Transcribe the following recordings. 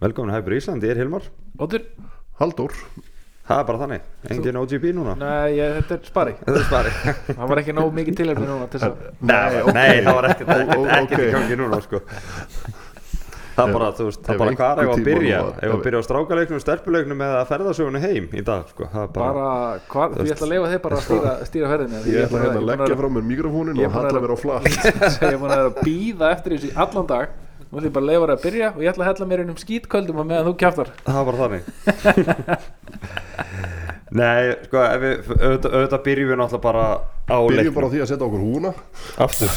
Velkomin að Hæpur Ísland, ég er Hilmar. Óttur? Halldór. Það er bara þannig, engin OGB núna. Nei, ég, þetta er spari Þetta er spari Það var ekki nóg mikið tilhörni núna til þess að Nei, nei, það var ekkert ok. gangi núna sko. Það er bara, þú veist, það er bara hvað er að byrja? Ef að byrja á strákaleiknum, stelpuleiknum eða ferðasögunni heim í dag, sko? Það bara, því ég ætla að leifa þig bara að stýra, stýra ferðinni því Ég ætla hérna að búinn leggja frá mér mikrofónin ég og að halla mér á flatt Nú ætla ég bara að leifa þér að byrja og ég ætla að hella mér inn um skítköldum að meðan þú kjaftar. Það er bara þannig. Nei, sko, ef við, auðvitað, auðvitað byrjum við náttúrulega bara á Byrjum bara á leiknum því að setja okkur húna. Aftur.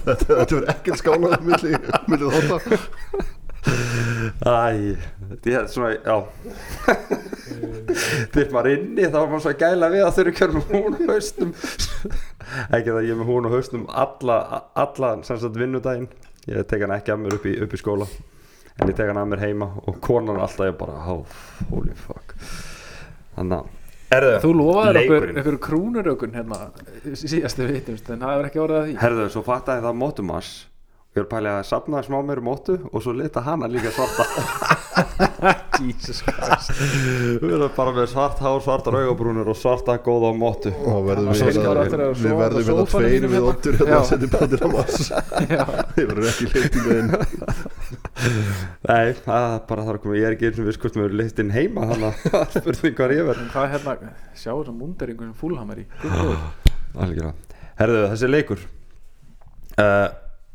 Þetta, þetta verður ekkert skálað milli, milli þótta Er svona, já. Þegar maður inni þá er maður svo gæla við að að kjöra með hún á haustum. Ekki það ég er með hún á haustum alla, alla sem sagt vinnudaginn. Ég tek hann ekki að mér upp í, upp í skóla En ég tek hann að mér heima og konan alltaf er bara, holy fuck. Þannig að Erðu, Þú lofaðir okkur einhverju krúnurökun hérna síðastu vitumst en það er ekki orðið að því. Herðu, svo fattaði það mótumass og ég er pælið að safna smá mér mótu og svo lita hana líka svarta. Jesus Christ. Við erum bara með svart hár, svartar augabrúnir og svarta góða og verðum Og við hérna aftur að við verðum á hérna sófanum tveir við óttur hérna Já. að setja bátir að mass Já, Þið verður ekki leitinga inn Nei, það er bara þar að koma, ég er ekki eins og mér er leitt inn heima þannig að það er spurning hvað ég verð. Hvað er hérna sjá þessum munderingu sem fúlhamar í Herðu, þessi leikur. Uh,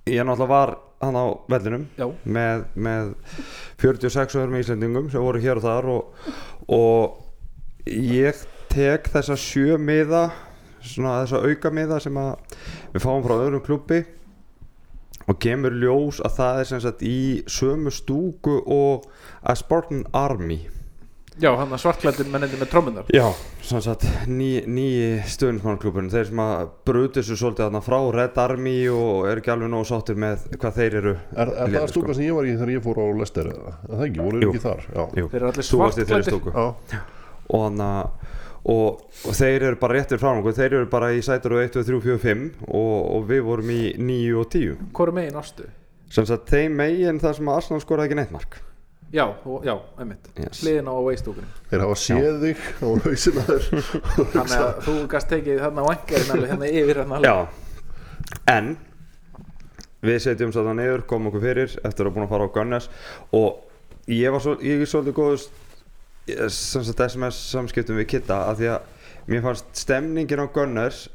Ég náttúrulega var hann á vellinum með, með 46 öðrum íslendingum sem voru hér og þar og, og ég tek þessa sjö miða svona þessa auka miða sem að við fáum frá öðrum klubbi og kemur ljós að það er sem sagt í sömu stúku og að Spartan Army já hann að svartklættin mennindi með trommunar Já, sem sagt ný, nýji stöðnismannklubun þeir sem að brutu þessu svolítið þarna frá Red Army og eru ekki alveg nógu sáttir með hvað þeir eru Er, er það stúka sem ég var í þegar ég fór á Lester eða? Er Það ekki, voru ekki þar? Já, Jú, Þeir eru allir þeirri svartklæddir. stúku já. og, og, og þeir eru bara réttir frá okkur. Þeir eru bara í sætur 1, 2, 3, 4, 5 og, og við vorum í 9 og 10 Hvor er megin ástu? sem sagt þeim megin þar sem að Arsenal skoraði ekki neitt mark Já, já, einmitt. Yes. Hliðin á veistúkunni Þeir hafa séð þig á hausina þér Þannig að þú gast tekið þarna vangarinn alveg hérna yfir hérna. Alveg Já, en við setjum svo það niður, komum okkur fyrir eftir að búin að fara á Gunners og ég var svo, ég er svolítið góð sem sagt SMS samskiptum við Kitta af því að mér fannst stemningin á Gunners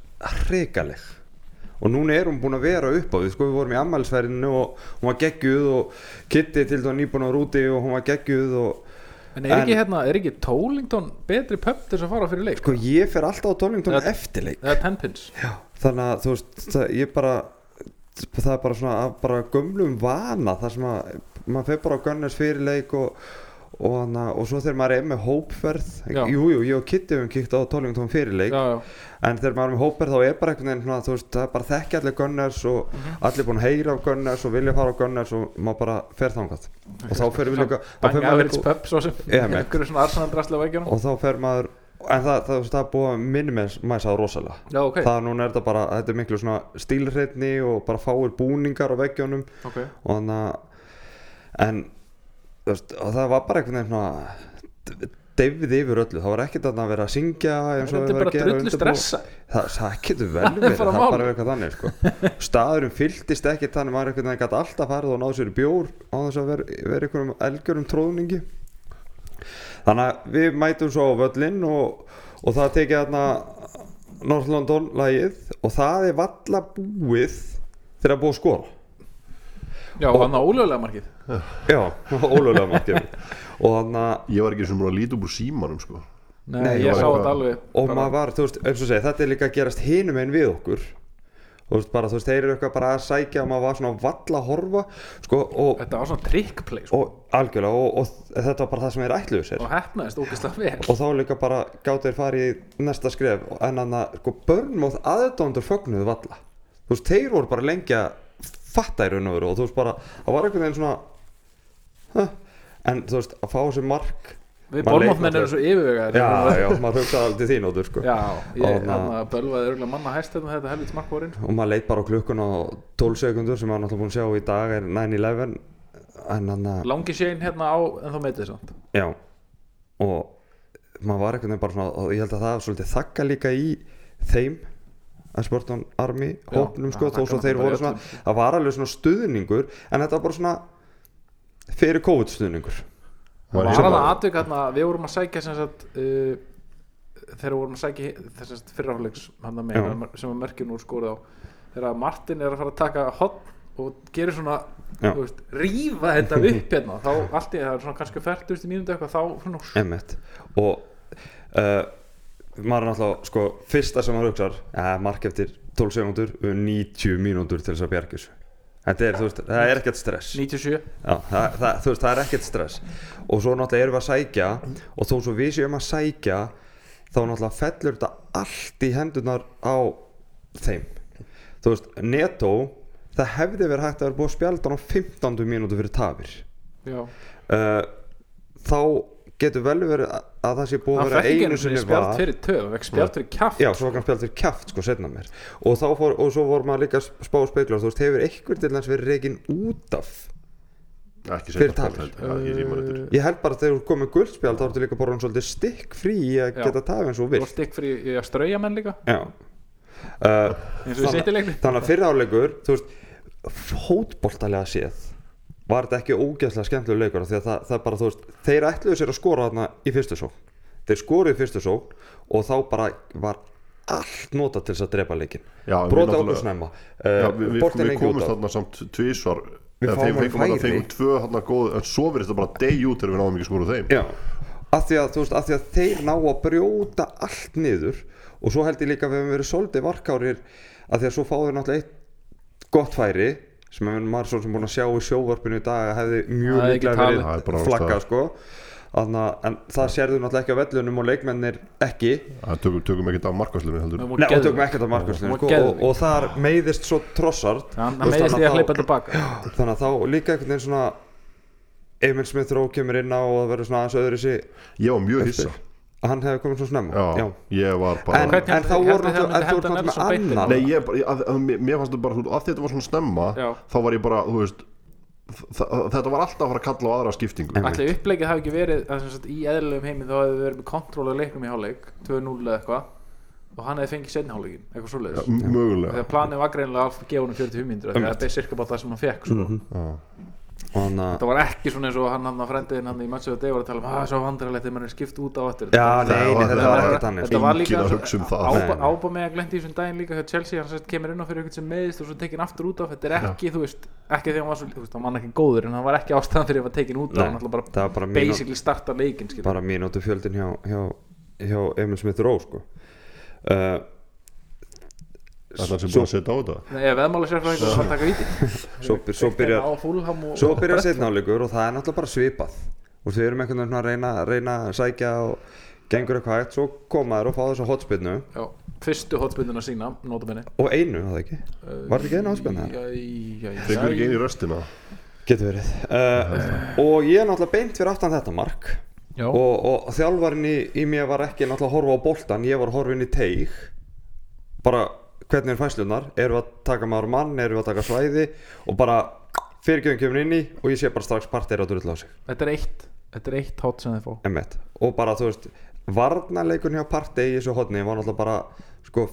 hrikaleg og núna er hún búin að vera upp á því sko við vorum í ammælsferðinu og hún var geggjuð og Kitti til það nýbúin á rúti og hún var geggjuð og En er ekki En- hérna, er ekki Tólington betri pub til þess að fara fyrir leik? sko ég fer alltaf á tónlingtum Það- eftirleik Það er tenpins þannig að þú veist það, ég bara það er bara svona bara gömlum vana þar sem að maður fer bara á Gunners fyrirleik og, og, hana, og svo þegar maður er með hópferð Já. jú, ég og Kitty hefum kíkt á Tólingtón fyrirleik Já, já, en þegar maður er með hópferð þá er bara einhvern veginn svona, þú veist, það er bara þekki allir Gunners og Mhm. allir búin að heyra á Gunners og vilja fara á Gunners og maður bara fer þangað. Og þá fer við líka og þá fer maður en það, það, það, það er búið að minimæsa rosalega. Já, ok, það núna er þetta bara, þetta er miklu svona stílhreitni og bara fáir búningar á veggjónum ok. Og þannig að en veist, og það var bara einhvern veginn deyfið yfir öllu, það var ekkert að vera að syngja eins og er var bara að gera stressa það, það getur vel Það er verið, það málið. bara eitthvað þannig sko. staðurinn fylltist ekkert þannig maður einhvern veginn gæti alltaf farið og náðu sér bjór á þess að vera, vera einhverjum elgjörum tróðningi þannig að við mætum svo á völlin og, og það tekið þarna North London lagið og það er valla búið þegar það búið að Já, hann á ólögulega markið. Já, ólögulega markið. Og þannig að Ég var ekki sem að líta upp úr símanum sko. Nei, Nei, ég ég sá þetta alveg og bara- maður var, þú veist, eins og segja þetta er líka að gerast hinum einn við okkur. Þú veist, bara, þú veist, þeir eru eitthvað bara að sækja og maður var svona valla að horfa sko, og, Þetta var svona trickplay sko. og algjörlega og, og þetta var bara það sem þeir ætluðu sér. Og hefnaðist ógeðslega vel. Og þá líka bara gátt þeir farið í næsta skref en þannig að, sko, börnmóð aðdóndur fögnuðu valla þú veist, þeir voru bara lengi að fatta í raun og veru og þú veist bara, það var einhvern veginn svona huh, en þú veist, að fá sér mark Við leik eru svo yfirvegaðir. Já, já, maður hugsaði aldrei þín áttur sko. Já, ég Og bölvaði örgulega manna hæst hérna þetta helvits mark var inn og maður leit bara á klukkun á 12 sekundur sem maður náttúrulega búin að sjá í dag er 9-11 en hann að Langi Shane hérna á en þá meitið samt. Já. Og maður var einhvern veginn bara svona og ég held að það svolítið þakka líka í þeim að Sporton Army hópnum sko þó svo þakkar þeir voru svona það var alveg svona stuðningur en þetta var bara svona fyrir COVID stuðningur. Það Var hann bara- að Við vorum að sækja sem sagt uh, Þegar vorum að sækja þess að meina sem að mörkjum úr skorið á Þegar Martin er að fara að taka hotn og gerir svona veist, rífa þetta upp hérna þá allt í það er svona kannski 40 mínúti eitthvað þá svona og uh, maður er náttúrulega sko fyrsta sem maður hugsar ja, mark eftir 12 sekundur og 90 mínútur til þess að þessu. Þetta er, þú veist, það er ekkert stress. 97 Já, það, það, þú veist, það er ekkert stress. Og svo náttúrulega erum við að sækja og þó svo við séum að sækja þá náttúrulega fellur þetta allt í hendunar á þeim. Þú veist, netto það hefði verið hægt að vera búið að spjalda hann á 15 mínútu fyrir tafir. Uh, þá getur vel verið að að það sé búið að Hann vera fekk ekki einu sinni sinni spjald var fyrir töf Hann fekk spjald fyrir kjaft. Já, svo var hann spjald fyrir kjaft sko setna mér og, þá fór, og svo voru maður líka að spá og speikla þú veist, hefur einhver til þess verið reikin út af ekki Fyrir tafir. held ég. Held bara að þegar þú komið guldspjald þá ertu líka bara hann svolítið stikk frí í að geta tafið eins og Og vilt. stikk fyrir að strauja menn líka? Já. Uh, og Þannig að fyrir áleikur þú veist, fótboltalega séð var þetta ekki ógeðslega skemmtilega leikur? Því að það, það bara, þú veist, þeir ætluðu sér að skora þarna í fyrstu sókn. Þeir skoruðu í fyrstu sókn og þá bara var allt nota til þess að drepa leikin brota okkur snemma. Já, uh, við, við, við komumst þarna samt tvísvar fáum þeim fengum færi. fengum tvö þarna góð en svo verðist það bara deg út þegar við náðum ekki skóru þeim. Já, af því að, veist, af því að þeir ná að brjóta allt niður og svo held ég líka að við hefum verið svolítið varkárir af því að svo fáðu gott færi sem að maður svo sem búin að sjá í sjóvarpinu í dag hefði mjög Það er líklega. Það er verið flaggað ástæða. sko. Þannig, að- en það sérðu náttúrulega ekki á vellunum og leikmennir ekki. Það tökum, tökum ekkert af Nei, og tökum ekkert af markvæslinu Hún sko, og, og þar meiðist svo trossart veist, meðist því þannig að hleypa þá- tilbaka þannig að þá líka einhvern veginn svona Emil Smith Rowe kemur inn á og það verður svona aðeins öðru Ég var mjög hissa að hann hefði komið svo snemma. Já, ég var bara En, Hvernig en þá voru að náttúrulega með annan Nei, ég að, að, mér- fannst þetta bara, að þetta var svona snemma Já. þá var ég bara, þú veist þetta var alltaf að fara að kalla á aðra skiptingu. Ætli uppleikið hafi ekki verið að sagt, í eðlilegum heimi þá hefði verið með kontról á leiknum í hálfleik 2-0 eða eitthvað og hann hefði fengið setni hálfleikin, eitthvað svoleiðis. M- mögulega. Þegar planið var greinilega að gefa hann 45 mínútur því að þetta er cirka bara það sem hann fekk og þetta var ekki svona eins og hann hann að frendiðin hann í matchuðu deg var að tala um að svo vandrarlegt þegar mann er skipt út á eftir Já, Þetta- nei, nei, þetta var- ekkert þannig. Þetta var líka um ába með að glendi í þessum daginn líka þegar Chelsea hann sérst kemur inn á fyrir eitthvað sem meðist og svo tekin aftur út af þetta er ekki, þú veist, ekki þegar hann var svo þú veist, hann var ekki góður en hann var ekki ástæðan fyrir að var tekin út Nei, hann ætla bara basically starta leikin bara mínútu fjöldin hjá, hjá, hjá Emil Smith Rowe sko. uh, Það er það sem búin að setja á þetta? Nei, ef veðmáli sér frá einhvern að taka víti. Svo, svo byrjar svo byrjar setnáleikur og það er náttúrulega bara svipað. Og við erum einhvern veginn að reyna, reyna að sækja og gengur eitthvað hægt. Svo koma þær og fá þess að hotspinnu Já, fyrstu hotspilluna sína, notabenni og einu, það ekki? Var þetta ekki einu hotspinna? Já Fengur ekki inn í restina. Getur verið. Uh, og ég er náttúrulega beint fyrir aftan þetta mark. Já, og, og þjálfarinn í, í mér var ekki náttúrulega að horfa á boltan ég var að horfa inn í teig. Bara hvernig er fæslunar erum við að taka maður mann, erum við að taka svæði? Og bara fyrirgjöfum kemur inn í og ég sé bara strax partir að drulla á sig. Þetta er eitt Þetta er eitt hot sem þið fá. Emmett. og bara þú veist varnarleikun hjá partei í þessu hodni var náttúrulega bara sko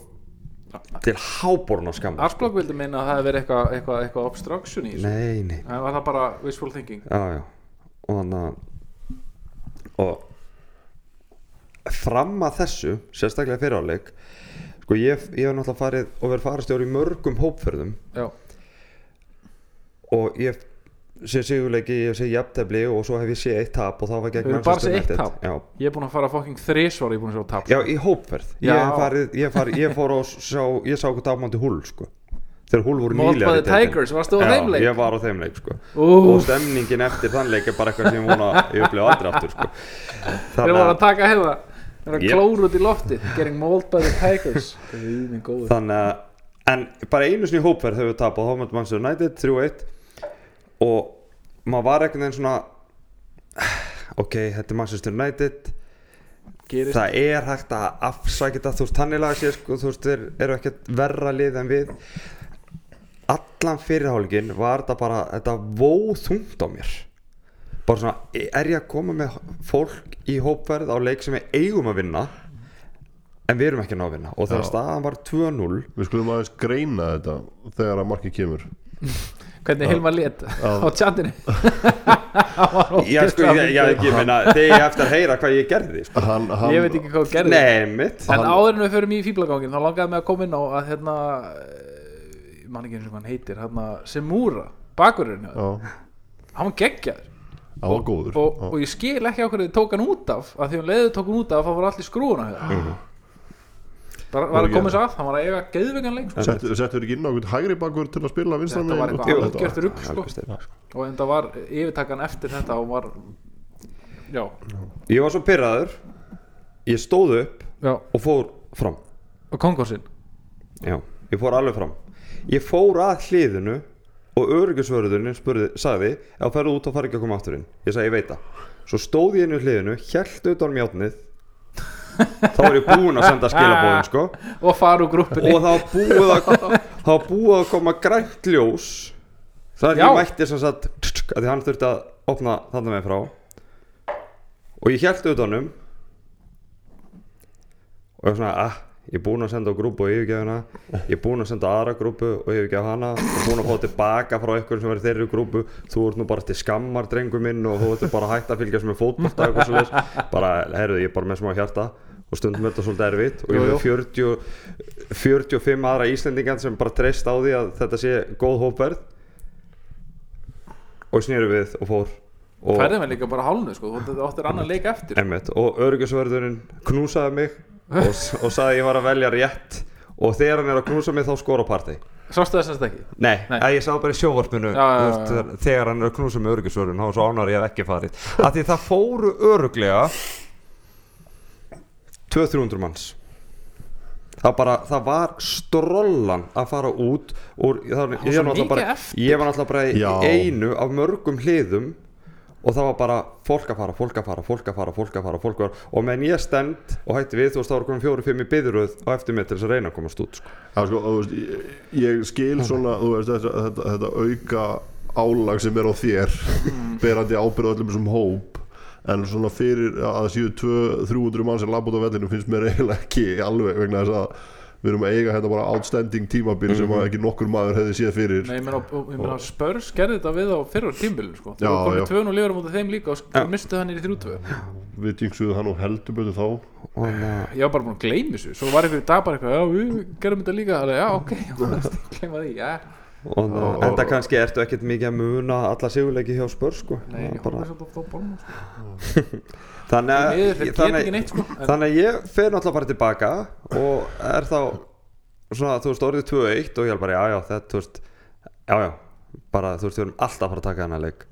til háborna skamma Arsblokk vildi meina að það hefði verið eitthvað eitthva, eitthva obstruction í þessu. Nei, nei, Það var það bara wishful thinking. Já, já. Og þannig að og fram að þessu sérstaklega fyriráleik sko ég, ég hef náttúrulega farið og verið farastjóri í mörgum hópferðum. Já, og ég sé sigurleiki, ég sé jafntefli og svo hef ég sé eitt tap og það var gegn Manchester United. ég er búinn að fara fucking þrisvar Ég er búinn að sjá tap. Já, í hópferð. Ég, farið, ég, farið, ég fór og sá ég sá hvað tapmándi húl sko. Þegar húl voru nýlega. Tigers, Já, þeim leik? ég var á þeim leik sko. Og stemningin eftir þann leik er bara eitthvað sem ég vona ég upplifa aldrei aftur sko. Þeir voru að taka hefða Þeir voru að Yep. klóra út í lofti Getting mauled by the Tigers. Þannig að en bara einu sinni í hópferð höfum við tapað. Þá mættum Manchester United 3-1 og maður var einhvern veginn svona ok, þetta er Manchester United. Gerist. Það er hægt að afsækja þetta. Þú veist, tannilega sé sko, þú veist, þeir eru ekkert verra lið en við. Allan fyrirhálfingin var þetta bara þetta vóð þungt á mér bara svona, er ég að koma með fólk í hópverð á leik sem við eigum að vinna en við erum ekki að ná að vinna. Og þegar Já. staðan var 2-0 Við skulum aðeins greina þetta þegar að markið kemur. Hvernig Hilmar lét Já. á tjandinu Já, sko, ég, ég, ekki, meina, þegar ég eftir að heyra hvað ég gerði sko. hann, hann, ég veit ekki hvað gerði Nei, en áður en við förum í fíblagangin þá langaði mig að koma inn á að hérna eh, ég man ekki eins og hann heitir hérna, Semúra, bakurinn Já, hann var geggjaður hann var góður. og, og ég skil ekki á hverju þið tók hann út af að því hann leiðu tók hann út af þá voru allir skrúuna mm. bara var að koma þess að hann var að eiga geðvegan leik sko. Settu- Settur ekki inn á einhvern hægri bakur til að spila vinstra þetta var eitthvað algjört rugg sko. Sko. og en það var yfirtakan eftir þetta og var já, Ég var svo pyrraður Ég stóð upp já. og fór fram. Og konkursin Já, ég fór alveg fram. Ég fór að hliðinu og öryggisvörðurinn spurði, sagði ef ferðu út þá fari ekki að koma aftur inn. Ég sagði ég veit það. Svo stóð ég inn í hliðinu, hjælt utan mjátnið þá var ég búinn að senda skilabóðin sko. Og fara úr grúppinni. Og þá búið að þá búið að koma grænt ljós. Já. ég mætti sem sagt að því hann þurfti að opna þarna með frá. Og ég hjælt utanum og ég var svona ah, ég er búinn að senda á grúpu og yfirgefa hana. Ég er búinn að senda á aðra grúpu og yfirgefa hana. Og búinn að fá tilbaka frá ykkur sem í þeirri grúpu. Þú ert nú bara til skammar drengur minn og þú ert bara hægt að fylgjast með leis bara, heyrðu, ég er bara með smá hjarta og stundum er þetta svolítið erfitt. Og ég er 40, 45 aðra Íslendingar sem bara treyst á því að þetta sé góð hópverð og snýru við og fór. Og, færði mig líka bara hálnu sko. Þú áttir annan leik eftir. Einmitt, og öryggisvörðurinn knúsaði mig og, og sagði að ég var að velja rétt. Og þegar hann er að knúsa mig þá skora partey sástu það semst ekki? Nei, Nei. Að ég sá bara í sjóvarpinu Já, já, þú já, þegar- hann er að knúsa mig öryggisvörðurinn þá svo ánar ég hef ekki farið. Að því það fóru öruglega 200-300 manns. Það bara, það var strollan að fara út úr, það, ég, var bara, ég var náttúrulega bara í einu af mörgum hliðum og það var bara fólk að fara, fólk að fara, fólk að fara, fólk að fara, fólk að fara. Og meðan ég stend og hætti við þú veist þá var komin fjóri, fimm í byðuröð á eftir mig til þess að reyna að komast út sko. Já, sko, þú veist, ég, ég skil svona þú veist, þetta, þetta, þetta auka álag sem er á þér berandi ábyrð á öllum þessum hóp. En svona fyrir að það séu 200-300 mann sem labba út á vellinu finnst mér eiginlega ekki alveg vegna þess að við erum að eiga hérna bara outstanding tímabil sem að ekki nokkur maður hefði séð fyrir. Nei, ég meina, og- ég meina Spurs gerði þetta við á fyrra tímbil sko. Þú komið tvöun og lifur á móti þeim líka og mistu hann í þrjú tvö. Við jinxuðu það nú heldur betur þá. Og að ég var bara búin að gleyma þessu. Svo var einhverju dag bara eitthvað, já, við gerum þetta líka. Alveg, já, ok, gleyma því, já og að enda kannski ertu ekkert mikið að muna alla sigurleiki hjá spör sko. Nei, sko. þannig, að, sko ég fer náttúrulega bara tilbaka og er þá svona þú veist orðið 2-1 og ég er bara já já þetta þú veist já já bara þú veist við erum alltaf að fara að taka þennan leik.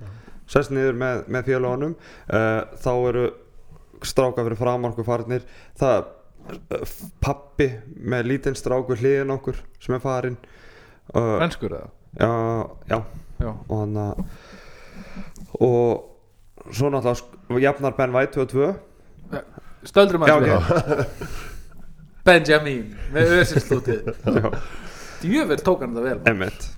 Sest niður með, með félagunum uh, þá eru stráka fyrir framarku farnir. Það uh, pappi með lítinn stráku hliðin okkur sem er farin uh, Renskur eða? Já, já. Já, og hann að og svo náttúrulega jafnar Ben White 2-2 stöldrum að ok, Benjamin með össinslútið Djövel tók hann þetta vel emitt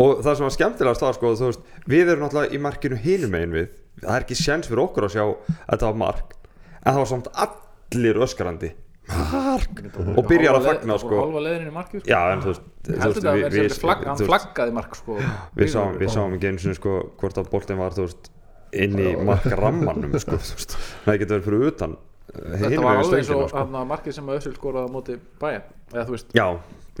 og það sem var skemmtilegast var sko veist, við erum náttúrulega í markinu hinum megin við. Það er ekki sjens fyrir okkur að sjá að þetta var mark. En það var samt allir öskarandi mark! Og byrjar að fagna sko. markið sko. Já en þú veist, veist hann flaggaði mark sko. við, sáum, við sáum ekki einu sinni sko hvort að boltin var þú veist inn í markarammanum sko. Það getur verið fyrir utan Þetta var alveg eins og sko. markið sem Össil skoraði á móti bæja eða veist, já,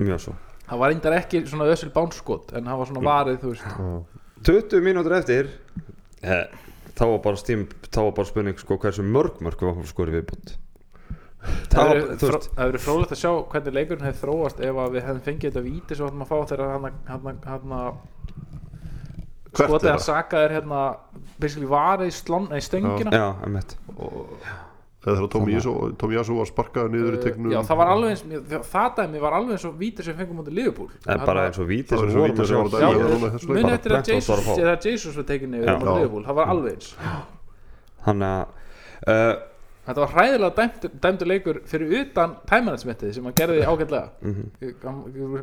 mjög svo. það var reyndar ekki svona Össil bánskot en hann var svona varið þú veist. 20 mínútur eftir eh, þá var bara stím þá var bara spurning sko hversu mörg mörg var skori viðbútt Það það verið frólægt að sjá hvernig leikurinn hefði þróast ef að við hefðum fengið þetta víti sem við ætlum að fá þegar hann hann hann Hvert skotið er hann sakaðir hérna basically varið í stöngina já, emitt eða þegar Tómi Jasú var sparkaður niður í tegnum Já, það var alveg eins það- dæmi var alveg eins og víti sem fengum mútið Liverpool en bara eins og víti Það var sem eins og vorum víti að sem sjá að Já, í muni eftir að Jesus að fá. eða Jesus var tekin niður Já. á móti Liverpool, það var alveg eins þannig að uh, Þetta var hræðilega dæmdur leikur fyrir utan tæmanetsmettið sem hann gerði ágætlega Mhm.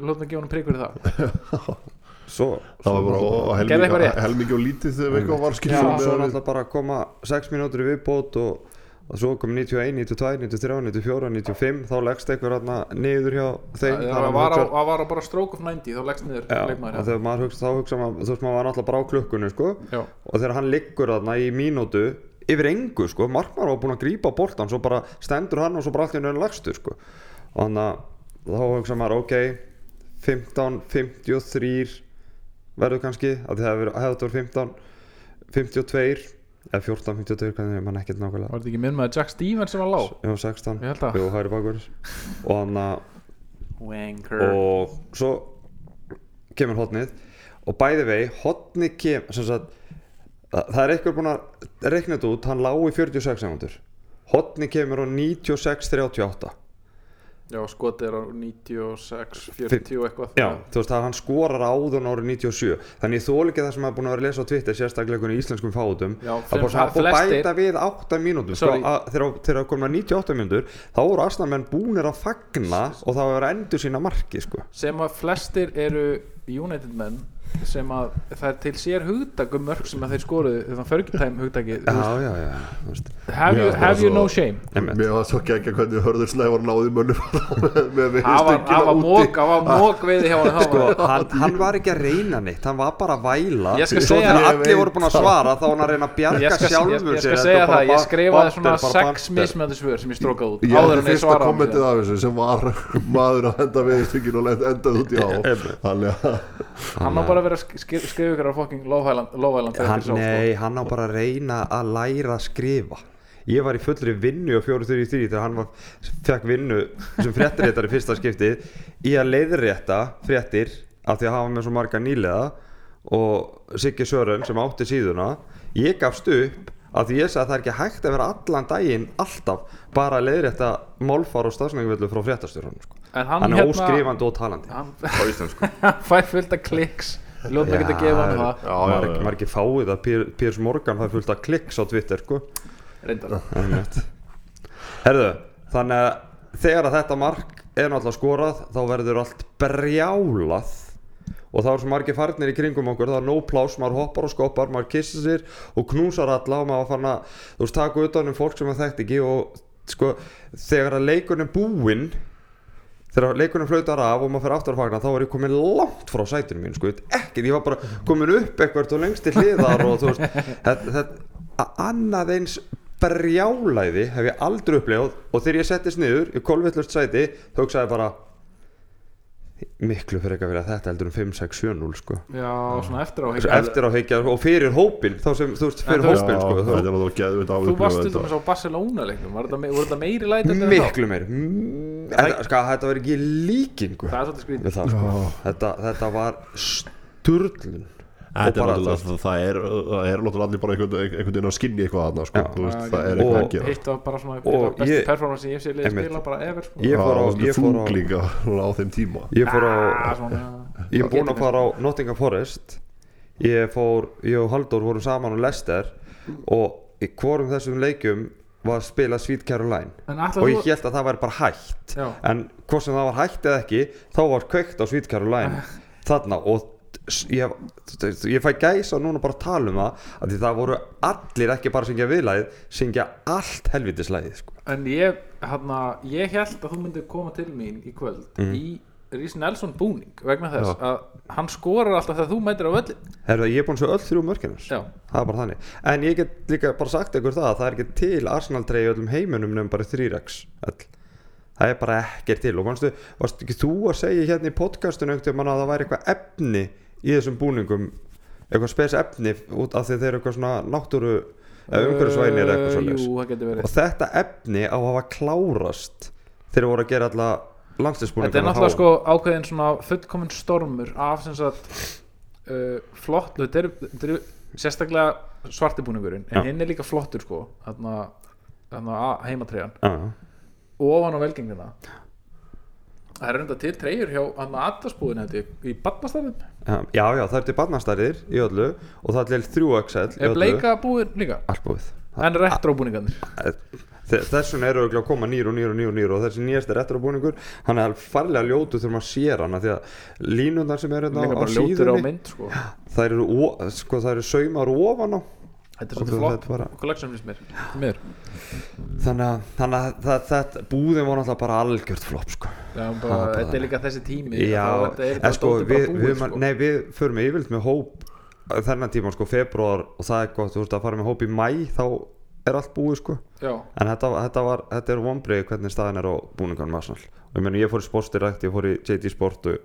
Lóðum að gefa hann prik fyrir það svo, það var bara og eitthvað helmingi og lítið þegar eitthvað var Já, skilur svo náttúrulega bara að koma 6 mínútur í viðbót og, og svo kom 91, 92, 93, 94, 95 þá leggst einhver hérna niður hjá þeim það Þannig að var hugsar- það var á bara stroke of 90 þá leggst niður leikmaður og maður hugsa, þá hugsa maður, þú veist maður var náttúrulega bara á klukkunni sko, og þegar hann liggur þarna í mínútu yfir engu sko, markmann var búinn að grípa boltan svo bara stendur hann og svo bara allt í nöðin lagstu sko, og þannig að þá hugsa maður, ok 15, 53 verður kannski, að það hefði þetta verið 15 52 eða 14, 52, hvernig mann ekkert nákvæmlega. Var þetta ekki minn með Jack Stevens sem var lág? Já, 16, Ég held það. Jú, hægri bakverðis og þannig að Wanker. Og svo kemur hotnið og bæði vei, hotnið kem sem sagt, það það er eitthvað búin að reikna þetta út, hann lá í 46 sekundur hotnið kemur á 96-38 já skotið er á 96 40 og eitthvað. Já, þú veist að hann skorar áðun árið 97 þannig ég þól ekki það sem er búin að vera að lesa á Twitter sérstaklega einhvern íslenskum fátum Já, að svona að flestir- bæta við 8 mínútur sko, að, þegar, það komna 98 mínútur þá voru Arsenal búnir að fagna og var að endur sína marki sko. sem að flestir eru United menn sem að það er til sér hugdakum mörg sem að þeir skoruðu þannig förgintæm hugdagi já, já, já, have you, have you no shame? Mér var svo ekki hvernig hörður snævar náði mönnum það var, það var mók það var mók við sko, hann, hann var ekki að reyna neitt hann var bara að væla. Ég skal svo segja- þegar allir voru búin að það. svara þá var hann að reyna að bjarga sjálfur ég skal segja það, ég skrifaði svona sex banter. mismöndi svör sem ég strókaði út. Áður en ég svaraði kommentið af þessu sem var maður að enda við bara að vera að sk- skri- skrifa ykkur á eftir sá, sko. nei, hann á bara að reyna að læra að skrifa. Ég var í fullri vinnu á 433 þegar hann var, fekk vinnu sem fréttiréttar í fyrsta skiptið í að leiðrétta fréttir af því að hafa með svo marga nýlega og Siggi Sören sem átti síðuna. Ég gafst upp af því ég sagði að það er ekki hægt að vera allan daginn alltaf bara að leiðrétta málfar og stafsnæguvöldu frá fréttastjórnum sko. en hann, hann er hérna óskrifandi og talandi. Hann á íslensku. Fær fullt af kliks lóta ekki að gefa hann það já. margir fáið að Piers Morgan fær fullt að kliks á Twitter sko. reyndar Einmitt. Herðu, þannig að þegar að þetta mark er náttúrulega skorað þá verður allt brjálað og þá er svo margir farnir í kringum okkur það er no plás, maður hoppar og skoppar maður kissir sér og knúsar alla og maður fann að þú veist taka utan um fólk sem það þekkt ekki og sko þegar að leikurinn er búinn þegar leikurinn flautar af og maður fyrir aftur að fagna þá var ég komin langt frá sætinu mín sko, ekki, ég var bara komin upp eitthvað og lengst til hliðar og þú veist þetta, þetta, annað eins brjálæði hef ég aldrei upplifað og þegar ég settist niður í kolvillust sæti þá hugsaði bara miklu fyrir eitthvað fyrir að þetta heldur um 5, 6, 7, 0 sko. Já, svona eftir á Svo eftir á higgja og fyrir hópin þá sem, þú veist, fyrir þú- hópin Já, sko, þú, þú afupplifað varst til dæmis á Barcelona leiknum var þetta, me- voru þetta meiri læt en miklu meir Mm, þetta, sko, þetta var ekki líkingu það er svolítið skrítið. við það sko. þetta, þetta var sturlun Þetta er bara, náttúrulega, það, er, er náttúrulega allir bara einhvern, veginn að skinni eitthvað aðna, sko, veist, Já, það er og- eitthvað að og- gera. hitt var bara svona Og besti ég- performance sem ég sé liðið Einmitt. spila bara ever sko. Ég fór á- ég fór á- svona á þeim tíma. ég fór á Ah, ég er búinn Getur að fara á Nottingham Forest ég fór, ég og Halldór vorum saman á Leicester og í hvorum þessum leikjum var að spila Sweet Caroline og ég held að það væri bara hægt Já. en hvort sem það var hægt eða ekki þá var kveikt á Sweet Caroline þarna og ég, ég fæ gæsa núna bara að tala um það að því það voru allir ekki bara að syngja viðlæðið syngja allt helvitislæðið sko. En ég, hérna, ég held að þú myndir koma til mín í kvöld Mhm. í Rís Nelson búning vegna þess að hann skorar alltaf þegar þú mætir á völlin Herðu, ég er búinn að sjá öll þrjú mörkinars Já. það er bara þannig en ég get líka bara sagt ykkur það að það er ekki til Arsenal treyju öllum heiminum nefnum bara 3x öll það er bara ekkert til og manstu, varst ekki þú að segja hérna í podcastinu í þessum búningum eitthvað spes efni út af því þeir eru eitthvað svona náttúru eða umhverfisvænir eða eitthvað Uh, verið. Og þetta efni á að hafa klárast þegar voru að gera alla landslisbúningar Þetta er náttúrulega sko ákveðin svona fullkominn stormur af sem sagt uh, flott, þetta er, þetta er sérstaklega svartibúningurinn en Já. hinn er líka flottur sko þarna, þarna heimatreyan Já, og ofan á velgengina Það er reynda til treyjur hjá aðdarsbúðin í badnastafnum já, já, það er til barnastærðir í öllu og það er til 3XL í Er bleika búin líka? Allt búið En retro búningarnir Þe- þess vegna eru að koma nýr og nýr og nýr og nýr og þessi nýjast er retrobúningur hann er farlega ljótu þegar maður sér hann því að línundar sem eru hérna á, á ljótur á síðunni mynd sko. þær eru, sko, eru saumar ofan á þetta er svolítið flott. bara- collection finnst mér. Mér. Þannig að, þannig að það, það, búðin var náttúrulega bara algjört flopp sko. Já, bara, bara þetta er líka þessi tími Já, er en sko, við, bara við, búið sko. nei, við förum yfirleitt með hóp þennan tíma, sko, februar og það er gott, þú veist, að fara með hóp í mæ þá er allt búið, sko. Já, en þetta, þetta, var, þetta er vonbreið hvernig staðin er á og ég meni, ég fór í Sportsdirect, ég fór í JD Sport og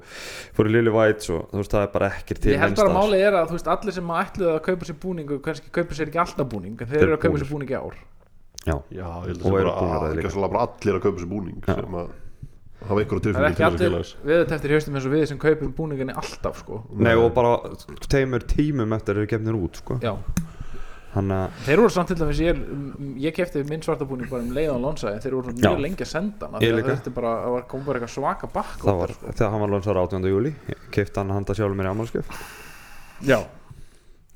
fór í Lily White og þú veist, það er bara ekkert til ég held bara staðar. málið er að þú veist, allir sem ætluðu að kaupa sér búning og kannski kaupa sér ekki alltaf búning þeir Þeir eru að kaupa sér búning í ár. Já, Já, ég held Og að það að líka. bara, allir að kaupa sér búning sem að hafa það er tilfinning ekki til þess að allir félags viðut eftir haustum eins og við sem kaupum búninginni alltaf sko. nei, og bara teimur tímum eftir að eru gefnir út, sko. Já, þannig að þeir voru samt til dæmis ég, ég kefti minn svarta búning bara um leiðan lonsa en þeir voru Já. mjög lengi að senda hann þetta bara, það var- kom bara eitthvað svaka bakk það var, þegar hann var lónsar 18. júli keift hann handa sjálfur mér í ammálskjöf Já,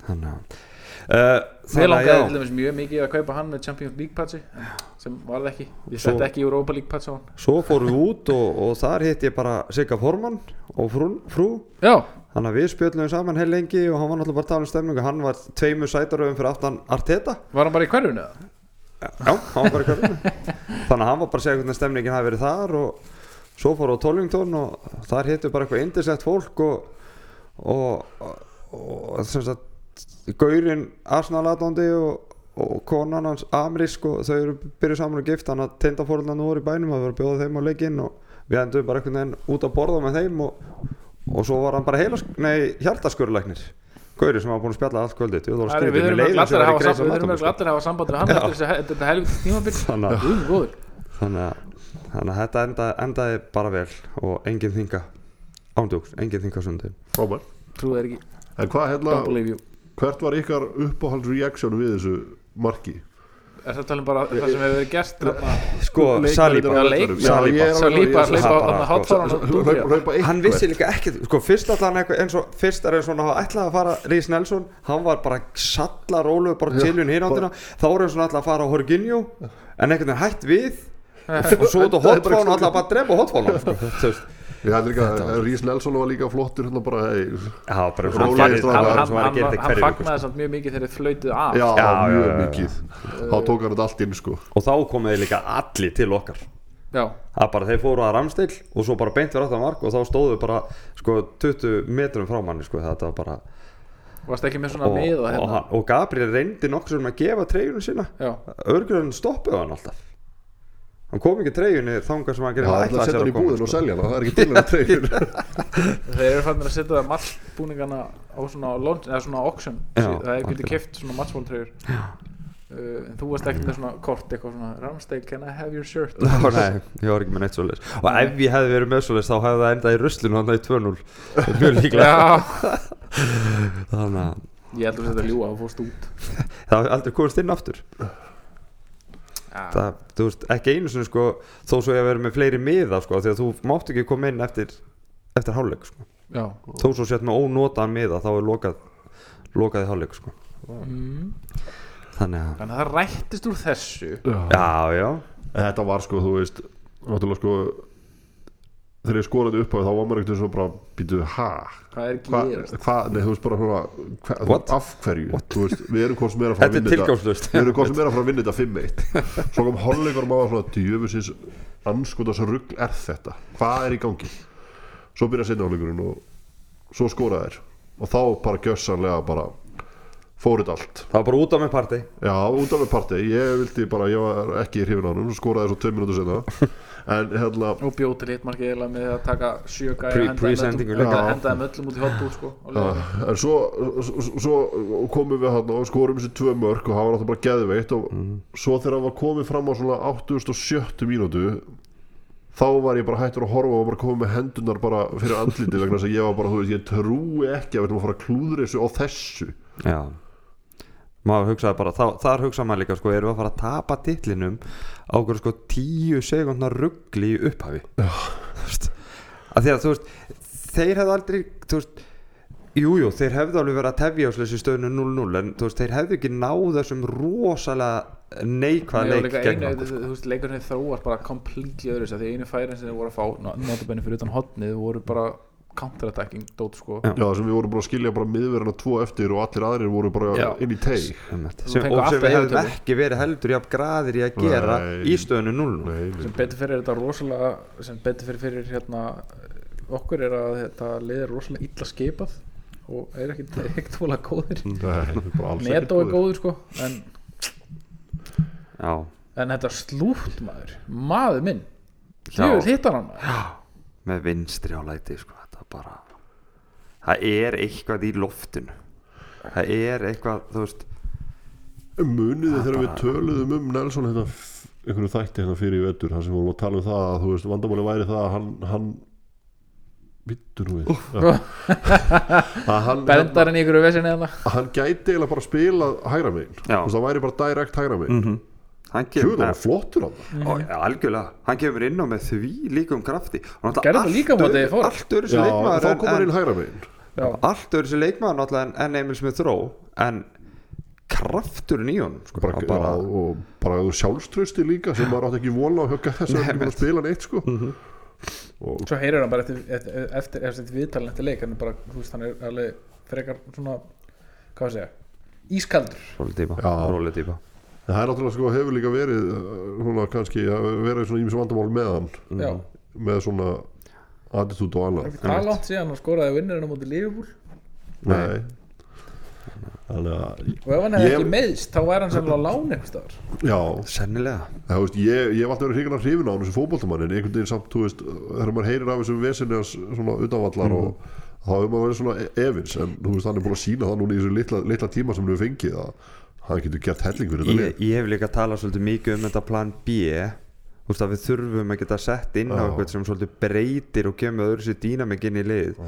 þannig að uh, að langaði til já, dæmis mjög mikið að kaupa hann með Champions League patsi sem varð ekki, ég Svo- setti ekki Europa League patsi á hann. Svo fórum við út og, og þar hitt ég bara Sigga Forman og frú, frú. Já, Þannig að við spjöllum saman heil lengi og hann var náttúrulega bara að tala um stemningu. Hann var tveimur sætaröfum fyrir aftan Arteta. Var hann bara í hverjunu eða? Já, hann var bara í hverjum Þannig að hann var bara að segja hvernig stemningin hafi verið þar og svo fór á Tollington og þar hittu bara eitthvað indislegt fólk og og, og, og sem sagt Gaurin Arsenal aðdóndi og, og konan hans Amrisk og þau eru byrjuð saman og gift þannig að tindafórlundan voru í bænum að bjóða þeim á leikinn og við endum bara veginn út að borða með þeim og, og svo var hann bara heila, nei, hjartaskurlæknir Gauri sem var búin að spjalla allt kvöldið Við er- örugglega allir að hafa samband- við þurfum örugglega allir að hafa samband við hann eftir þetta helviti tímabil. Þannig að- þetta enda, endaði bara vel og engin þinga ándjóks, engin þinga sundi Frábær Trúðu þeir ekki, hvað hérna, hvert var ykkar uppáhald reaction við þessu marki? Er það talum bara það sem hefur verið gert sko, Saliba. er Saliba. er- það hlaupa hann vissi líka ekkert. Sko, fyrst allan eitthvað eins og fyrst er eins og hann ætlaði að fara Rís Nelson. Hann var bara salla rólu bara tiljun hínáttina þá voru hann svona alltaf að fara á Horginjó en einhvern veginn hætt við og svo bara hotfána alltaf bara drepa hotfána sko, Rís Nelson var líka flottur hérna bara. Já, bara hann Hann hann þetta hann fagnaði samt mjög mikið þegar þið flöytuð af. Já, mjög mikið. Þá tók hann þetta allt inn sko. Sko. og þá komuði líka allir til okkar. Já, það bara þeir fóru að ramstill og svo bara beint fyrir aftan mark og þá stóðu bara sko 20 metrum frá manni sko þetta var bara varst ekki með svona og, með og og, hérna hann, og Gabriel reyndi nokkur sem að gefa treyjunum sína. Já, örgjörðan stoppuðu hann alltaf hann kom ekki treyjunni þangað sem hann gerði það ætla að setja hann í búðin og selja hann Það er ekki til hann treyjur. Þeir eru fannir að setja það matchbúningana á svona launch, eða svona auction. Já, það er getið akkurat. keft svona matchbóltreyjur uh, en þú varst ekkert með svona kort eitthvað svona Ramsdale can I have your shirt? Ná, nei, ég var ekki með neitt svoleiðis. Og ef ég hefði verið með svoleiðis þá hefði það endað í ruslinu hann í 2-0 Það er mjög líklega þannig að ég held að þetta ljúa og fórst út. Það hefði aldrei komist inn aftur Já, það, þú veist, ekki einu sinni sko þó svo ég hef verið með fleiri miða sko því að þú mátt ekki koma inn eftir eftir hálfleik sko. Já. þó svo sett með ónotaðan miða þá er lokað lokaði hálfleik sko. Mm. þannig að Þannig að það rættist úr þessu. Já, já, Þetta var sko, þú veist Náttúrulega sko Þegar ég skoraði upp á því þá var maður ekkert svo bara Býtu, ha? Hvað er Hvað, gerast? hva, nei, þú veist bara svona hva, What? Af hverju? Þú veist, við erum hvort sem er að fara að þetta er vinna þetta Við erum hvort sem er að fara að vinna þetta 5-1 Svo kom og maður svona Djöfusins anskotas rugg er þetta Hvað er í gangi? Svo byrja sinna hálfleikurinn og svo skoraði þær Og þá bara gjössanlega bara Fórið allt það var bara út á með parti Já, út af með partí, ég vildi bara, ég var ekki hrifin á hann, svo skoraði svo 2 minútur senna En hérna, Og hitmarki eiginlega með að taka sjö gæja Pre- og henda þeim pre-sendingu öllum- líka. henda þeim öllum út í hotbúð sko, en svo, svo, svo komum við hann og skorum þessi tvö mörk og það var náttúrulega bara geðveitt og svo þegar það var komið fram á svona 87 mínútu þá var ég bara hættur að horfa og bara komið með hendunar bara fyrir andliti vegna þess að ég var bara, þú veist, ég trúi ekki að við erum að fara að klúður þessu á þessu. Já maður hugsaði bara, þá, þar hugsaði maður líka sko, erum við að fara að tapa titlinum á okkur sko tíu segundnar ruggli í upphafi að því að þú veist þeir hefðu aldrei þú veist Jú, jú, þeir hefðu alveg verið að tefja á þessu stöðinu 0-0 en þú veist, þeir hefðu ekki náð þessum rosalega neikvæða Nei, og leik gegn okkur sko. þú veist, leikurinn þróast bara completely öðru því einu færin sem þeir voru að fá notabenni fyrir utan hotnið voru bara counterattacking dót sko. Já. Sem við vorum bara að skilja bara miðverðina tvo eftir og allir aðrir voru bara Já. inn í teig. Sem, og sem við yfirtöku. ekki verið heldur jafn graðir í að gera Nei. í stöðinu 0-0 Nei, sem nei, betur fyrir er þetta rosalega sem betur fyrir fyrir hérna okkur er að þetta lið er rosalega illa skipað og er ekkit, er ekkit fóla góðir. Ekkert Neto er góður sko en, Já, en þetta slútt maður. Maður minn. Já. Jöfull hittar hann maður. Með vinstri á læti sko, bara það er eitthvað í loftinu. Það er eitthvað, þú veist Muniði þegar við töluðum um Nelson hérna, einhverju þætti hérna fyrir í vettur þar sem við vorum að tala um það að þú veist, vandamáli væri það að hann, hann vittu nú við. Að hann, Bendar hann í ykkur hérna. að hann gæti eiginlega bara að spila hægra megin. Það væri bara direkt hægra megin. Mm. hann Það var flottur á það og, algjörlega, hann kemur inn á með því líkum krafti. Og náttúrulega allt Já, sem þá leikmaður kom hann en, inn hægra megin. Allt öðru sem leikmaður náttúrulega en, en Emil Smith Rowe en krafturinn í honum sko, bara, hann bara, og bara sjálfströsti líka sem maður átti ekki vona á högga þess að hann spila neitt sko. og svo heyrir hann bara eftir, eftir, eftir, eftir, eftir viðtalin eftir leik hann bara, þú veist, hann er alveg frekar svona, hvað að segja ískaldur. Róli típa, Það er náttúrulega sko hefur líka verið uh, svona kannski að vera svona ímis vandamál með hann. Já, með svona attitút og annað. Það er langt síðan hann skoraði vinnurinn á móti Liverpool. Nei. Þannig að og ef hann hefði Ég- ekki meðst þá væri hann sennilega á láni einhvers staðar. Já, sennilega. Það, veist, ég, ég hef alltaf verið hrigilega hrifin á hann sem fótboltamann en einhvern veginn samt, þú veist, þegar maður heyrir af þessum vesinni hans svona utanvallar Mhm. og þá hefur maður verið svona e- efins. En þú veist, hann er búin að sína það núna í þessu litla, litla tíma sem við fengið að hann getur gert helling fyrir þetta ég, lið ég hef líka talað svolítið mikið um þetta plan B þú veist að við þurfum að geta sett inn á Já. eitthvað sem svolítið breytir og kemur öðru sér dýnamik inn í lið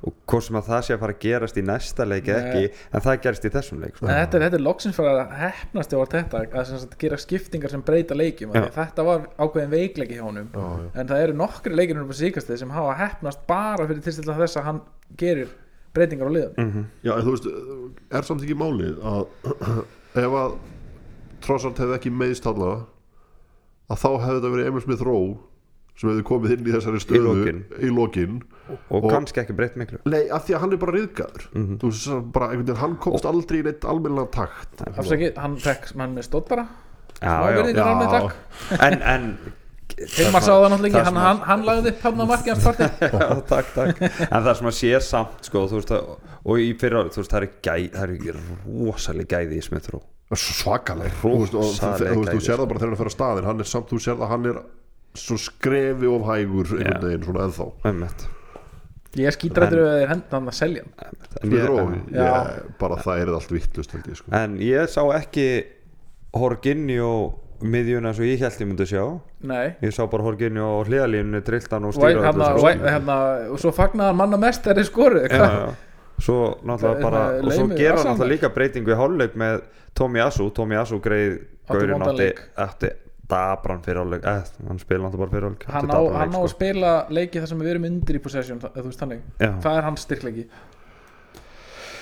og hvort sem að það sé að fara að gerast í næsta leik Nei. ekki, en það gerist í þessum leik sko. en þetta, er- þetta er loksins fyrir að hefnast hjá þetta að sem sagt, gera skiptingar sem breyta leikjum Já. þetta var ákveðin veikleiki hjá honum Já, já. en það eru nokkri leikir um síkastið sem hafa hefnast bara fyrir tilstilla þess að hann gerir breytingar á liðan Mhm. Já, en þú veist, er samt ekki málið að ef að Trossart hefði ekki meðst allavega að þá hefði þetta verið Emil Smith Rowe sem hefði komið inn í þessari stöðu í lokin og, Og- kannski ekki breytt miklu Nei, af því að hann er bara riðgæður Mhm. Þú veist, bara einhvern veginn, hann komst aldrei í neitt almennilega takt afsakið, hann fekk hann með stóttara já, smá já. Já. takk en, en Hilmar sá það náttúrulega það ekki, hann, hann, hann lagði upp hann á markið hans parti takk, takk. En það sem að sé samt sko, þú veist, og í fyrra þú veist, það er, gæ, það er rosalega gæði í Smith-Rowe Svakaleg. Þú veist, og þú- þú veist, þú gæði, sér það bara þegar hann fer að staðin hann er samt, þú sér það, hann er svo skrefi of hægur einhvern veginn, svona ennþá. Einmitt. ég skítrættur við þeir henda hann að selja ég, bara það er allt vittlust sko. En ég sá ekki Horginjó miðjuna og ég held ég myndi sjá. Nei. Ég sá bara Horginjó á hliðalínu drilltan og og stýra hérna, öllu, og, sko. hérna, og svo hann manna mest þegar þeir skoruðu já, já. Svo náttúrulega Það- bara Og svo gera náttúrulega líka breytingu í hálfleik með Tommy Asu. Tommy Asu greið Átti Gaurin vondan átti, átti dabran fyrir hálfleik eh, Hann spila náttúrulega bara fyrir hálfleik hann á, hann á leik, að sko. spila leiki þar sem við erum undir í possession það, það er hans styrkleiki.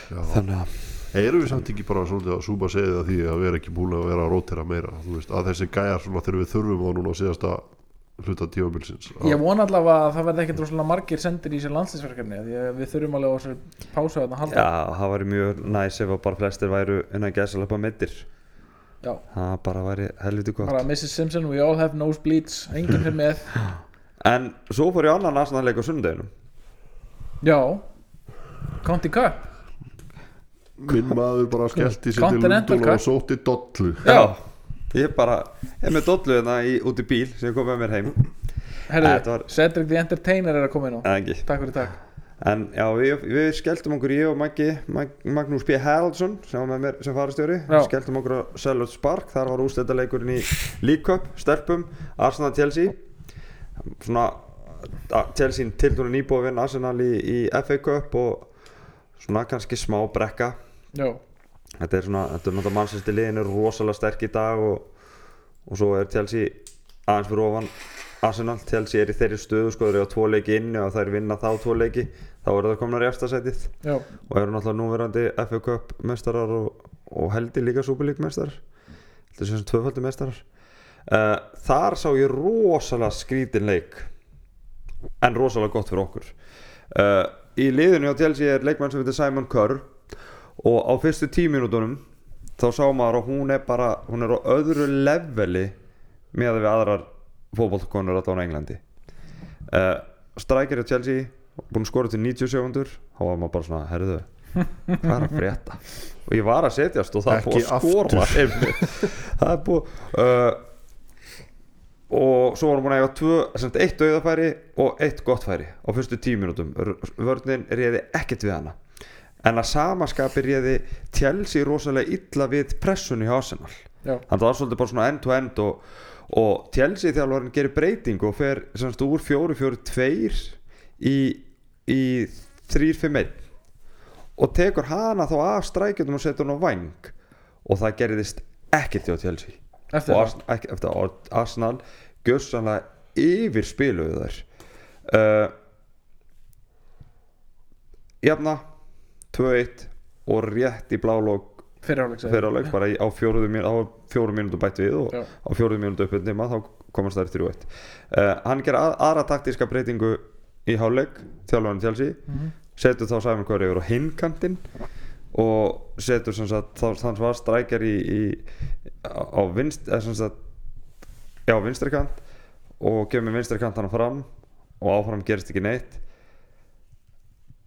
Já. Þannig að Erum við samt ekki bara svolítið að súpa segið að því að við erum ekki búin að vera að rótera meira? Þú veist, að þessi gæjar svona þegar við þurfum þá núna á síðasta hluta tímabilsins ég vona allavega að það verði ekkert rosalega margir sendir í sér að við þurfum alveg á þessu pásu að halda. Já, það væri mjög næs ef að bara flestir væru innan gæsalöpa meittir Já. Það bara væri helviti gott. Bara Mrs. Simpson, we all have nosebleeds enginn fyrir með. En svo fór ég annan aðsannleik á sunnudeginum já, County Cup minn maður bara skellti sér til Lundúna og Cup. sótti dollu Já. Ég bara, er með dollu hérna í, út í bíl sem kom með mér heim Herðu, var- Cedric the Entertainer er að koma inn á En ekki takk fyrir takk En já, við, við skelltum okkur ég og Maggi, Mag, Magnús B. Haraldsson sem var með mér sem farastjóri Já. skelltum okkur á Selhurst Spark þar var úrstættaleikurinn í League Cup stelpum, Arsenal Chelsea svona að Chelsea tildur nýbúið að vinna Arsenal í, í FA Cup og svona kannski smá brekka já, þetta er svona, þetta er náttúrulega mannsæsti liðin er rosalega sterk í dag og, og svo er Chelsea aðeins fyrir ofan Arsenal, Chelsea er í þeirri stöðu sko, þeir eru á tvo leiki inni og þær vinna þá tvo leiki. Þá eru það komnar í efsta sætið já, og eru náttúrulega núverandi FA Cup mestarar og, og heldi líka Superleague mestarar þetta er sem tvöfaldi mestarar uh, þar sá ég rosalega skrítin leik en rosalega gott fyrir okkur. Uh, í liðinu á Chelsea er leikmann sem heitir Simon Kerr og á fyrstu tíminútonum þá sá maður að hún er bara hún er á öðru leveli með við aðrar fótbollkonur allan á Englandi. Uh, strækir á Chelsea búin að skora til 90 sekundur þá var maður bara svona, herðu hvað er að frétta? Og ég var að setjast og það er Ekki að skora það er búið uh, og svo varum búin að eiga eitt auðafæri og eitt gott færi á fyrstu tíu mínútum. Vörnin réði ekkert við hana en að samaskapi réði Chelsea rosalega illa við pressunni hjá Arsenal. Já, þannig að það var svolítið bara svona end to end og, og Chelsea þjálfarinn gerir breytingu og fer semst úr 4-4-2 í, í 3-5-1 og tekur hana þá af strækjum og setur hann á vang og það gerðist ekkert hjá Chelsea. Eftir og það? Ars- ekki, eftir Arsenal gjössanlega yfir spiluðu þær. Uh, jafna 2-1 og rétt í blálók fyrir áleik bara í, á fjóruðu mínútu á bætt við og Já. á fjóruðu mínútu uppið nema þá komast þær 3-1 uh, hann ger að, aðra taktíska breytingu í háleik þjálfarinn Chelsea Mhm. setur þá Simon Curry yfir á hinkantinn og setur sem sagt þá þann sem var strækjar í, í á á vinst eða sem sagt já vinstri kant og kemur vinstri kant hann fram og áfram gerist ekki neitt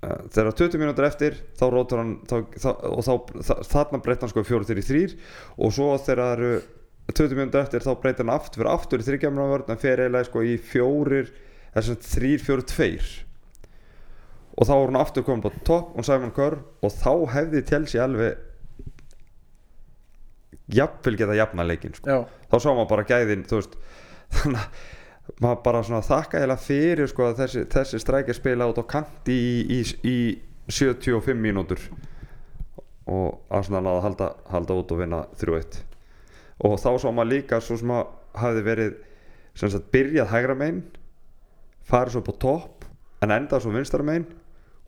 þegar 20 mínútur eftir þá rótur hann þá, þá, og þá, þa- þarna breytta hann sko 4-3-3 og svo þegar það eru 20 mínútur eftir þá breytta hann aftur fyrir aftur í þryggjamna vörn en fer eiginlega sko í fjórir þessum 3-4-2 og þá voru hann aftur komin på topp og Simon Kerr og þá hefði Chelsea alveg jafnvel geta jafna leikin sko. þá sá maður bara gæðin þú veist þannig að maður bara svona þakka eða fyrir sko að þessi, þessi strækja spila út á kanti í, í, í 75 mínútur. Og Arsenal að halda, halda út og vinna 3-1 og þá sá maður líka svo sem að hafi verið sem sagt byrjað hægra megin farið svo på topp en endað svo vinstra megin.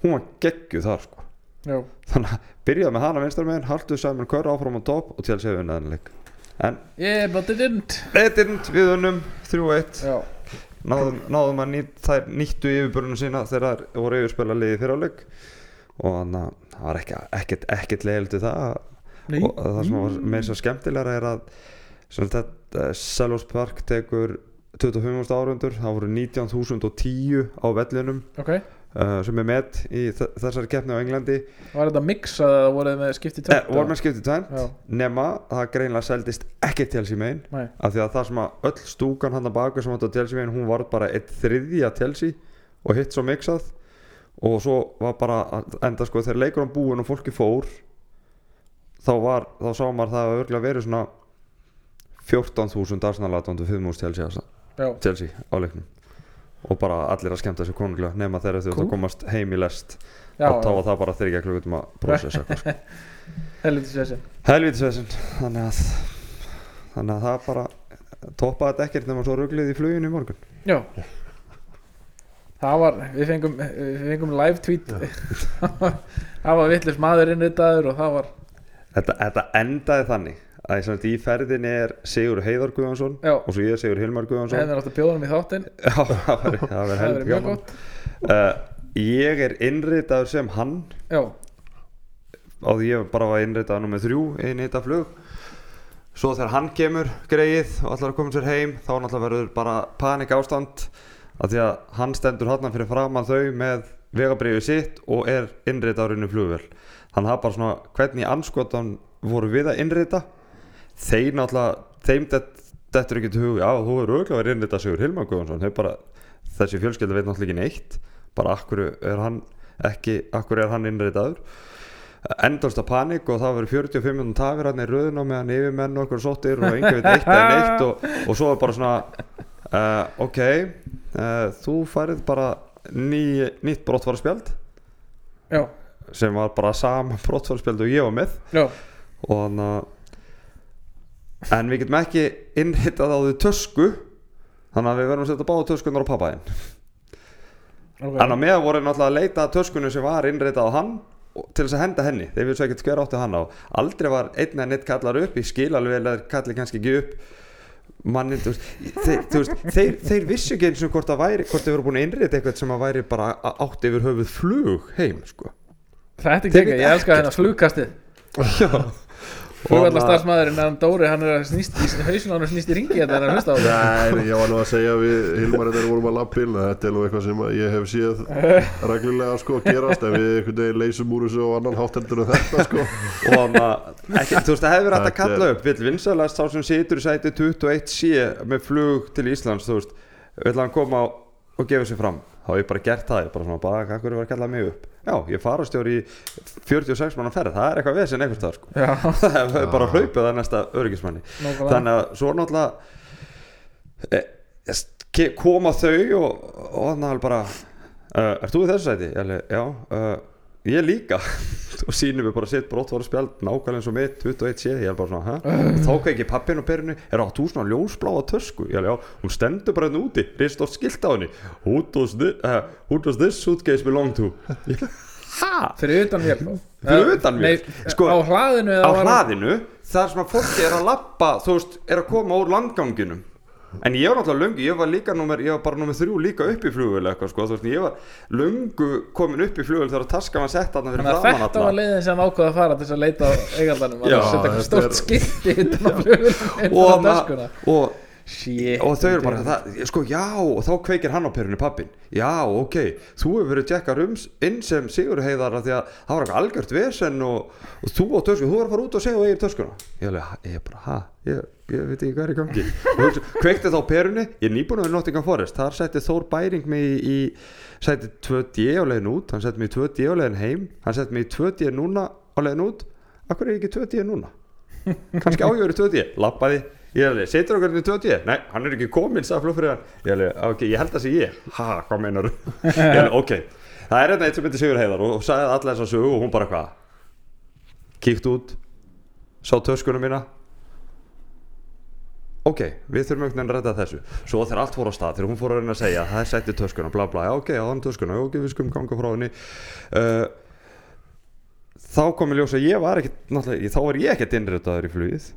Hún var geggjuð þar sko. Já, þannig að byrjað með hana vinstra megin halduð Simon Kerr áfram á topp og til að segja unnaðan leik. En yeah, but it didn't. Edint við unnum 3-1 já, náðum, náðum að nýtt, þær nýttu yfirbörnum sína þegar þær voru yfirspila liði fyrir áleik og þannig að það var ekki, ekkert, ekkert leiðilegt við það Nei. og það sem var meira svo skemmtilegra er að sem þetta Selhurst Park tekur 25. árundur það voru 19.010 á vellinum ok uh, sem er með í þessari keppni á Englandi. Var þetta mix að það voruð með skipti eh, tvennt voru með skiptið Já. nema það greinlega seldist ekki megin Nei. af því að það sem að öll stúkan hann að baka sem átti á Chelsea megin hún var bara eitt þriðja Chelsea og hitt svo mixað. Og svo var bara enda sko þegar leikur hann búin og fólki fór þá var, þá sá maður það að örgulega verið svona 14.000 Arsenal 18.500 Chelsea, já, Chelsea á leiknum og bara allir að skemmta sér konunglega nema þegar þau Cool. cool. komast heim í lest. Já, og þá var það bara þryggja klukkutum að eitthvað, sko. helviti þessi helvítisvesen þannig að þannig að það bara toppaði þetta ekkert nema svo ruglið í fluginu í morgun. Já. Það var, við fengum við fengum live tweet. Það var vitlis maður innritaður og það var þetta, þetta endaði þannig að í ferðinni er Sigur Heiðar Guðjónsson Já. og svo ég er Sigur Hilmar Guðjónsson. Henni er átt að bjóða hann í þáttinn. Já, það verður það það heldur gaman. uh, ég er innritaður sem hann. Já, á því ég bara var innritaður nummið þrjú inn í þetta flug svo þegar hann kemur greið og allar að koma sér heim þá náttúrulega verður bara panik ástand af því að hann stendur hann fyrir framann þau með vegabriðið sitt og er innritaður inn í að það er bara svona hvernig anskotan voru við að innrita þeir náttúrulega þeim dettur ekki til hug já þú er auðvitað verið innritað Sigur Hilmar Guðjónsson þeir bara þessi fjölskylda veit náttúrulega ekki neitt bara akkur er hann ekki akkur er hann innritaður? Endast að panik og það verður 45 minútur tafir hann í röðun á meðan yfirmenn okkur sóttir og einhver veit eitt eða neitt og, og svo er bara svona uh, ok uh, þú færið bara ný, nýtt brottfarspjald já, sem var bara sama brottfarspjald og ég var með. Já, og þannig að en við getum ekki innhittað á því tösku þannig að við verðum að setja báða töskunar á pappaðinn. Ok. Þannig að meðan voru náttúrulega að leita töskunum sem var innreitað á hann til þess að henda henni þeir vissu ekkert hver áttu hann á. Aldrei var einn en eitt kallar upp ég skil alveg eða kalli kannski ekki upp. Mannin, þú veist, þeir, þú veist þeir, þeir vissu ekki eins og hvort það væri hvort þeir voru búin að innreita eitthvað sem að væri bara á- átt yfir höfuð flug heim sko. Þetta er Þeir ekki, vita ég elska ekkert, hennar flugkastið. Já Flugvallar starfsmæðurinn en Dóri, hann er að snýst í hausinu hann er snýst í ringi þetta er að hlusta á þetta Nei, ég var nú að segja við Hilmar við vorum að að þetta er nú eitthvað sem að ég hef séð reglulega sko gerast en við einhvern veginn leysum úr þessu og annan hátteldur en þetta sko. Og hann að þú veist það hefur hægt að Þetta kalla upp. Vill vinsalast sá sem situr í sæti 21C með flug til Íslands þú veist, vill hann koma og gefa sér fram? Þá hef ég bara gert það, ég bara svona bara, hvað hverju var að kalla mig upp já, ég fara stjóri í 46 manna ferð, það er eitthvað vesen einhvers staðar sko. Já, það er bara hlaupið það næsta örgismanni nákvæmlega. Þannig að svo náttúrulega e, koma þau og, og hann alveg bara uh, Er þú í þessu sæti? Ég já, uh, ég líka og sýnum við bara sitt brottváru spjald nákvæmlega eins og mitt, 21 sé ég er bara svona, hæ? þá kveiki pappin og perinu er á þú svona ljósbláa tösku ég alveg, já, hún stendur bara hérna úti rist oft skilt á henni who does this, uh, who does this suitcase belong to hæ? Fyrir utan mér Fyrir utan mér? Sko, á hlaðinu á hlaðinu þar sem að fólki er að lappa þú veist, er að koma úr landganginum en ég var náttúrulega löngu, ég var líka númer, ég var bara númer þrjú líka upp í flugvél eitthvað sko, þú veist, ég var löngu komin upp í flugvél þegar taskan var sett þarna fyrir Þannig að þetta var leiðin sem ákvaða að fara til þess að leita á eigandanum að setja eitthvað stórt skilti utan á flugulum og, döskuna og, Shit og þau eru bara, það, sko, já og þá kveikir hann á perunni pappin já, ok, þú hefur verið að tjekka rums inn sem Sigur heiðar því að það var eitthvað algjört vesen og, og þú á tösku, þú var að fara út og segja og eigin töskuna. Ég, ég bara, ha, ég, ég veit ekki hvað er í gangi. Og kveikti þá perunni ég er nýbúin að vera Nottingham Forest. Þar setti Þór Bæring mig í, í setti 2D á leiðin út hann setti mig í 2D á leiðin heim hann setti mig í 2D núna á leiðin út. Akkur er ég ekki 2D núna? Kannski á ég verið 2D, lappaði ég alveg, setur okkur í 2D, nei, hann er ekki kominn sagði flugfröðan, ég alveg, ok, ég held að sé ég. Ha, hvað meinar ég alveg, ok, það er hérna eitt sem heitir Sigur Heiðar og, og sagði alla þessa sögu og hún bara hvað? Kíkt út sá töskunum mína. Ok, við þurfum einhvern veginn að redda þessu. Svo þegar allt fór á stað, þegar hún fór að reyna að segja það er setti töskuna, bla bla, ok, já, þannig töskuna ok, við skulum ganga frá henni. Uh, þá kom ég ljós að ég var ekkert, þá var ég ekkert innritaður í flugið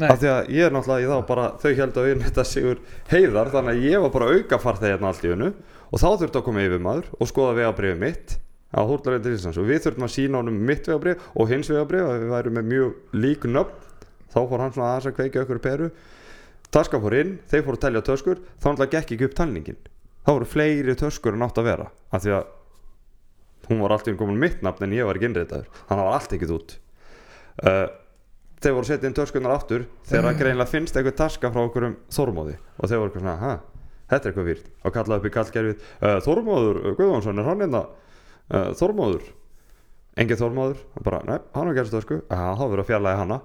af því að ég er náttúrulega, ég þá bara þau held að við þetta sigur heiðar þannig að ég var bara auka farþegi hérna allt í unnu og þá þurfti að koma yfir maður og skoða vegabriðið mitt á húrlarinn til Íslands. Og við þurftum að sína honum mitt vegabrið og hins vegabrið að við værum með mjög lík nöfn. Þá fór hann svona aðeins að kveikja okkur peru. Taska fór inn, þeir fóru að telja töskur. Þá náttúrulega gekk ekki upp talningin. Þá voru fleiri töskur en átt að vera af því að hún var alltaf komin mitt nafn en ég var ekki innreitaður þannig að það var allt ekkert út. Uh, þeir voru að setja inn töskunar aftur þegar að greinlega finnst eitthvað taska frá okkur um Þormóði. Og þeir voru eitthvað svona, ha, þetta er eitthvað výrt og kallaði upp í kallgerfið uh, Þormóður, Guðvánsson, er hann hérna? Uh, Þormóður. Engin Þormóður, og bara, nei, hann har gerst tösku. Já, þá verður að fjarlægi hana.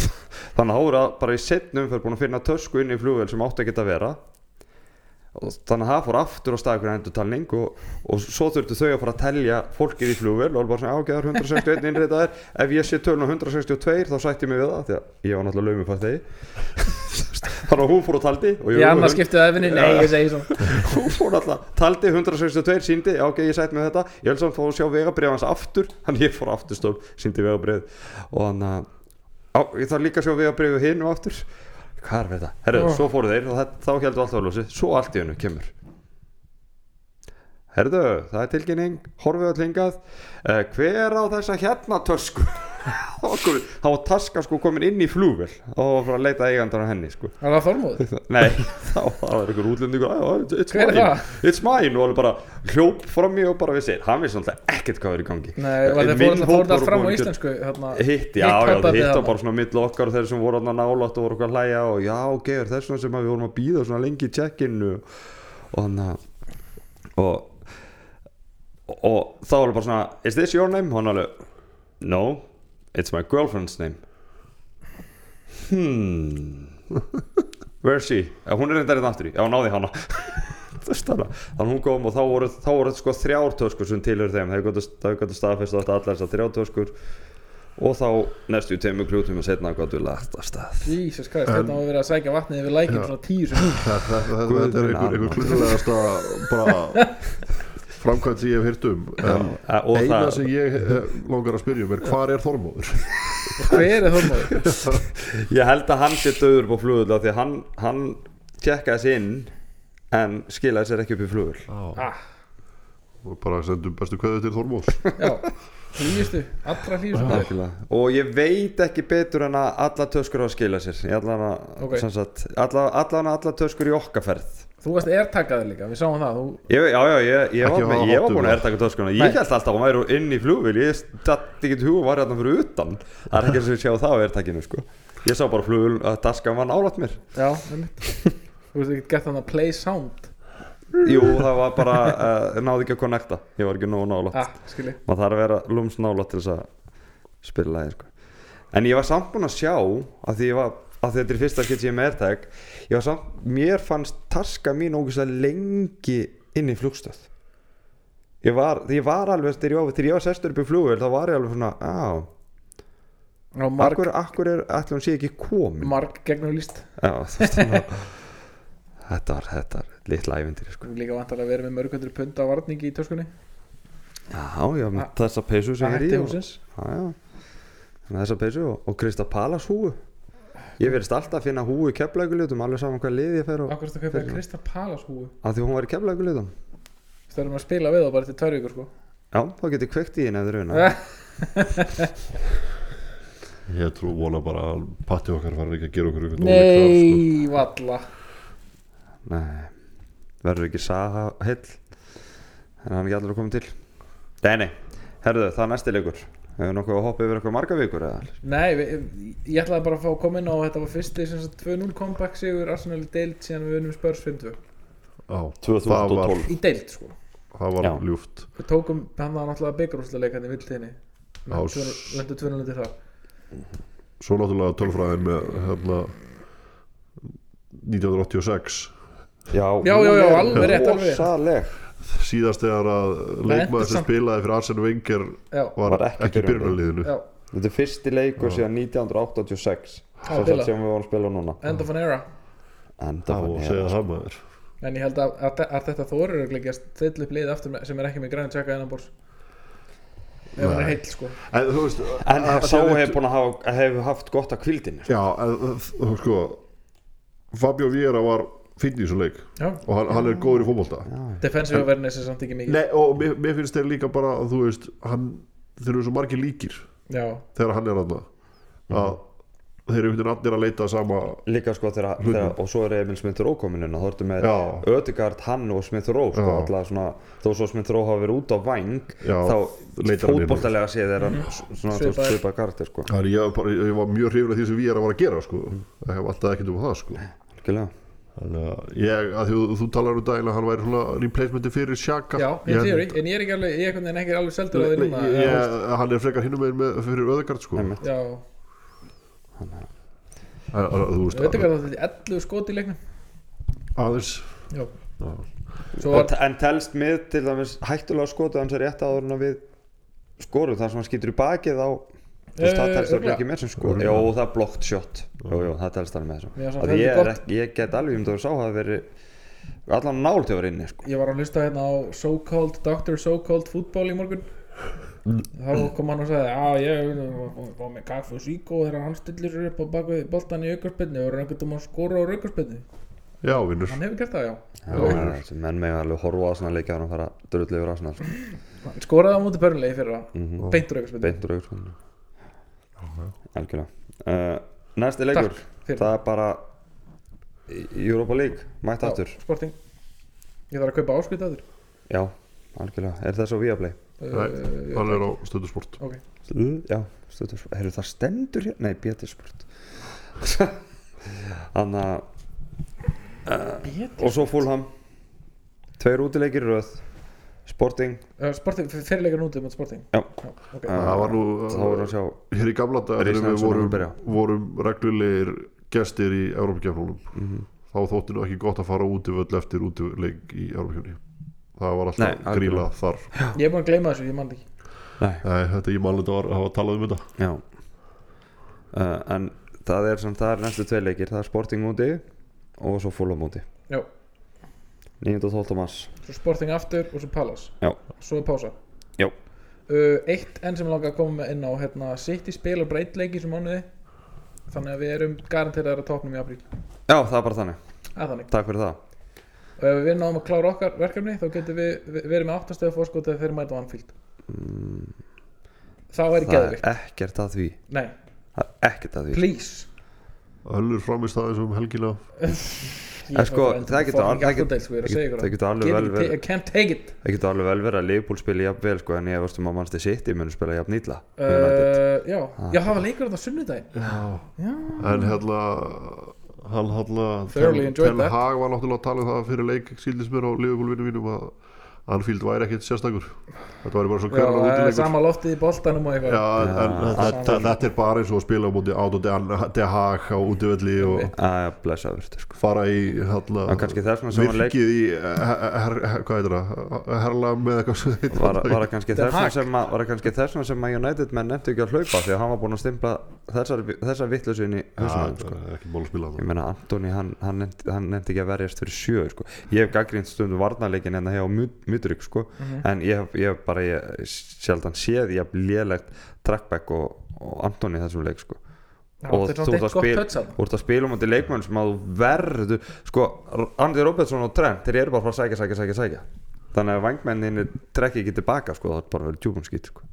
Þannig að að bara í setnum fyrir búin að finna tösku inn í flugvél sem átti ekki að vera og þannig að það fór aftur á stað ykkur endurtalning og, og svo þurftu þau að fara að telja fólkið í flugvél og alveg bara svona ágæðar 161 innreitaðir ef ég sé tölun á 162 þá sætti ég mig við það því að ég var náttúrulega laumið fæst þegi þannig að hún fór og taldi og ég annars skiptið efinni, nei, ég segi svona. Hún fór alltaf, taldi 162 síndi, já, ok, ég sætti mig þetta. Ég held samt fór að sjá vegabrið hans aftur þannig ég fór aftur stól, síndi vegabrið og þannig að þarf líka að sjá vegabrið hinn og aftur hvað er þetta? Herru, svo fóru þeir og það, þá heldur allt á ljósi svo allt í hennu kemur. Herðu, það er tilkynning horfið á tlingað uh, hver á þessa hérna tösku þá var taska sko komin inn í flugvel og var að leita eigandar á henni sko. Það var Þormóður? Nei, þá var það einhver útlendingur. "Ah, It's Hver er mine, það? it's mine. Og alveg bara hljóp fram í og bara vissi Hann vissi alltaf ekkert hvað er í gangi. Nei, þeir fór það fram á íslensku hérna, Hitt, já, já, það hitt var bara svona mill okkar þeir sem voru þarna nálægt og voru okkar að hlæja og já, ok, er þess vegna sem við vorum að býða svona lengi í check-inu og þannig að og, og þá var það bara svona Is this your name? Og hann alveg No, it's my girlfriend's name. Hmm. Where is she? Já, hún er reyndar hérna aftur í, já, náði hana. Þannig að hún kom og þá voru, þá voru sko þrjár töskur sem tilhör þeim. Það hefur gott að staðfesta þetta allar þessar þrjár töskur. Og þá næstu tveimur klútum og setna hvað þú lagt að stað. Jesus Christ, þetta var verið að sækja vatnið yfir lækinn svona tíu sem þetta, þetta, þetta er einhver, almáttugur. klunnulegasta bara framkvæmt sem ég hef hýrt um en eina það- sem ég eh, langar að spyrja um er hvar er Þormóður? Hver er þormóður? ég held að hann sé döður på flugul því hann, hann tjekkaði sig inn en skilaði sér ekki upp í flugul Ah, og bara sendum bestu kveðu til Þormóðs. Já, hlýjustu, allra maður. Algjörlega. og ég veit ekki betur en að alla töskur á að skila sér. Ég allan að, Ok. sem sagt, alla, allan alla töskur í okkarferð Þú varst ertakaður líka, við sáum það þú, ég, já, já, ég, ég, var, með, ég var búin að ertaka töskuna. Ég held alltaf að hún væri inn í flugvél. Ég datt ekki til hug og var hérna fyrir utan. Það er ekki eins og ég sjá það á ertakinu sko. ég sá bara flugvél að daskan var nálægt mér. Já, Þú veist ekki gett þannig að play sound jú, það var bara, uh, náði ekki að connecta. Ég var ekki nógu nálægt. Ah, maður þarf að vera lúms nálægt til þess að spila lagi sko. en ég var samt búinn að sjá að var að þetta er fyrsta skitt sem ég með AirTag ég var samt, mér fannst taska mín ógeðslega lengi inn í flugstöð. Ég var, ég var alveg þegar ég, var- sestur upp í flugvél þá var ég alveg svona, á Já, marg, akkur, akkur er, ætlum hún sé ekki komin marg gegnum líst já, veist þetta var, þetta var litla ævindiri sko. Líka vantar að vera með mörgundur punda varningi í töskunni. Já, já, með þessa peysu sem er í og- Já. Þannig að þessa peysu og, og Krista Palas húu Ég verðist alltaf að finna húu í keflækulitum alveg saman hvað lið ég fer og Akkur þetta kaupa Krista Palas húu að því hún var í keflækulitum Það erum að spila við þá bara til tvær vikur sko. Já, þá getur kveikt í henni eða rauna ég trú vona bara að patti okkar fara ekki að gera okkur þar, sko. Nei, valla. Nei, verður ekki saga heill? En hann er ekki allir að koma til? Nei, nei, herðu, það er næsti leikur. Hefur nokkuð að hoppa yfir eitthvað marga vikur eða? Nei, við, ég ætlaði bara að fá að koma inn á þetta var fyrsti sem sagt 2-0 comeback sigur Arsenal í deild síðan við unum Spurs 5-2 Já, 2012. það var, Í deild sko. Það var Já. ljúft. Við tókum hann var náttúrulega byggarúsleik hann í vildtíðinni Lendu 2-0 til það. Svo náttúrulega tölfræðin með hérna 1986 Já, Já, já, já, er alveg rétt, alveg síðast þegar að leikmaður sem spilaði fyrir Arsene Wenger Já, var, Var ekki já, Þetta er fyrsti leikur síðan 1986 Já, Svo bila. satt sem við vorum að spila núna. End of an era. Enda það fann var að ég En ég held að, að, að þetta þorir örugglega ekki að stilla upp liðið aftur með, sem er ekki með græni tjekka innan bors Ef hann er Nei. heill sko. En þú veist En að- að sá að hefur búin að hafa hef haft gott af kvildinu já, en þú veist sko Fabio Vieira var finn í þessu leik Já, og hann, hann er góður í fótbolta defensive awareness er samt ekki mikið Nei, og mér, mér finnst þeir líka bara að þú veist hann, þeir eru svo margir líkir Já, þegar hann er aðna að þeir eru einhvern veginn allir að leita að sama Líka sko þegar, Hlutum. þegar og svo er Emil Smith Rowe komin inn og þá ertu með Já. Ödegard, hann og Smith Rowe sko, Já. alltaf svona, þó svo Smith Rowe hafa verið út á væng Já, þá leitar hann inn. fótboltalega séð er hann svona þú veist, Svipaður. svipað karakter sko Það er ég, bara, ég var mjög hrifin af því sem við erum að gera sko. ég hef alltaf ekkert um það sko. Algjörlega. Þannig að ég, að þú, þú talar um daginn að hann væri svona replacementi fyrir Shaka já, Ég- theory En ég er ekki alveg, ég er ekki alveg seldur að því Nei, núna ég, ég, hann er frekar hinnum meginn með fyrir Öðegard sko. Einmitt. Já, Að- að- þú veist, Ég veit ekki að þetta er 11 skot í leiknum. Aðeins. Já, var En telst mið til dæmis hættulega skotu hans er rétt áður en að við skorum þar sem hann skýtur í bakið á veist, það Eh, telst örugglega. ekki með sem skot Jó, það er blocked shot Jú, jú, það telst hann með Að það er ekki, ég get alveg um það að sá það verið allan nált yfir inni sko. Ég var að hlusta hérna á so-called Dr. So-called football í morgun þá kom hann og sagði að ég var með kaffu og síkó þegar hann stillir sér upp á bakvið boltan í aukarspinni og er einhvern veginn að skora á aukarspinni Já, vinnur hann hefur gert það já Já, menn með alveg horfa á svona leikja hann fara ásna sko. hann skoraði á móti börnlegi fyrir það Mhm. Beintur sko. Algjörlega. Uh, Næsti leikur. Það er bara Europa League, mætt aftur. Sporting. Ég þarf að kaupa áskut að þér Já, algjörlega, er það svo Viaplay? Nei, hann er á stöðusport ok. Já, stöður Herru það stendur hér? Nei, BT Sport. Þannig að Bétur. Og svo Fulham. Tveir útileikir röð Sporting. Uh, sporting fyrirleikar nútið mot sporting. Já. ok. Það var nú Þá voru að sjá hér í gamla dag þegar við vorum, að byrja. vorum reglulegir gestir í Európa-kjafnunum Mhm. þá þótti nú ekki gott að fara út í völl eftir út í leik í Európa-kjafni það var alltaf Nei, gríla þar. Ég er búin að gleyma þessu ég man það ekki. Nei, Nei, þetta ég man þetta var að hafa talað um þetta. Já. Uh, En það er sem það er næstu tvei leikir. Það er Sporting úti og svo Fulham úti Já. 9. og 12. mars. Svo Sporting aftur og svo Palace. Já. Svo er pása. Já. uh, Eitt enn sem ég langa að koma með inn á hérna, City spila breytleiki sem mánuði. Þannig að við erum garanteraðar að topnum í apríl. Já, það er bara þannig. Er þannig. Takk fyrir það. Og ef við náum að klára okkar verkefni þá getum við við- verið með áttastöðu fórskot þegar mæta Anfield. Þá er Það geðvikt er ekkert að því. Nei, Það er ekkert að því. Please. Öllur framist aðeins um helgina En sko, það getur það ég það það alveg vel verið- Það að Liverpool spila jafn vel sko, en ég veist um að mannstu City munu spila jafn nýtla uh, Já, Ah. já, það var leikur þetta sunnudaginn. Já. Já, En hérna hann hérna Ten. Hag var náttúrulega að tala um það fyrir leik síldist mér á Liverpool vinnu mínum að Anfield væri ekkit sérstakur þetta væri bara svo er útileikur sama loftið í boltanum og eitthvað Já, en, en þetta, þetta er bara eins og að spila á móti Átó De Haag á útivelli og að blessa verður sko. fara í hérna, og virkið í her, her, her, hvað heitir það herla með eitthvað sem heitir var, var það kannski Den þess vegna Haag. sem, að- United menn nefndi ekki að hlaupa því að hann var búinn að stimpla þessar, inn í það sko. ekki mál að spila ég það meina Antoni hann, hann, nefndi, hann nefndi ekki að verjast fyrir sjö sko. ég hef gaggrínt stundum varnarleikin en það hefur Mudrik sko. en ég hef, ég hef bara ég, sjaldan séð ég hef lélegt trackback og, og Antoni þessum leik sko. Já, og þú ert að ert að spila um þetta leikmenn sem að þú verður sko, Andy Robertson og Trent þeir eru bara frá að sækja, sækja, sækja, sækja. Þannig að vangmenninni trekki ekki tilbaka sko, það er bara verið tjúkum skýt sko.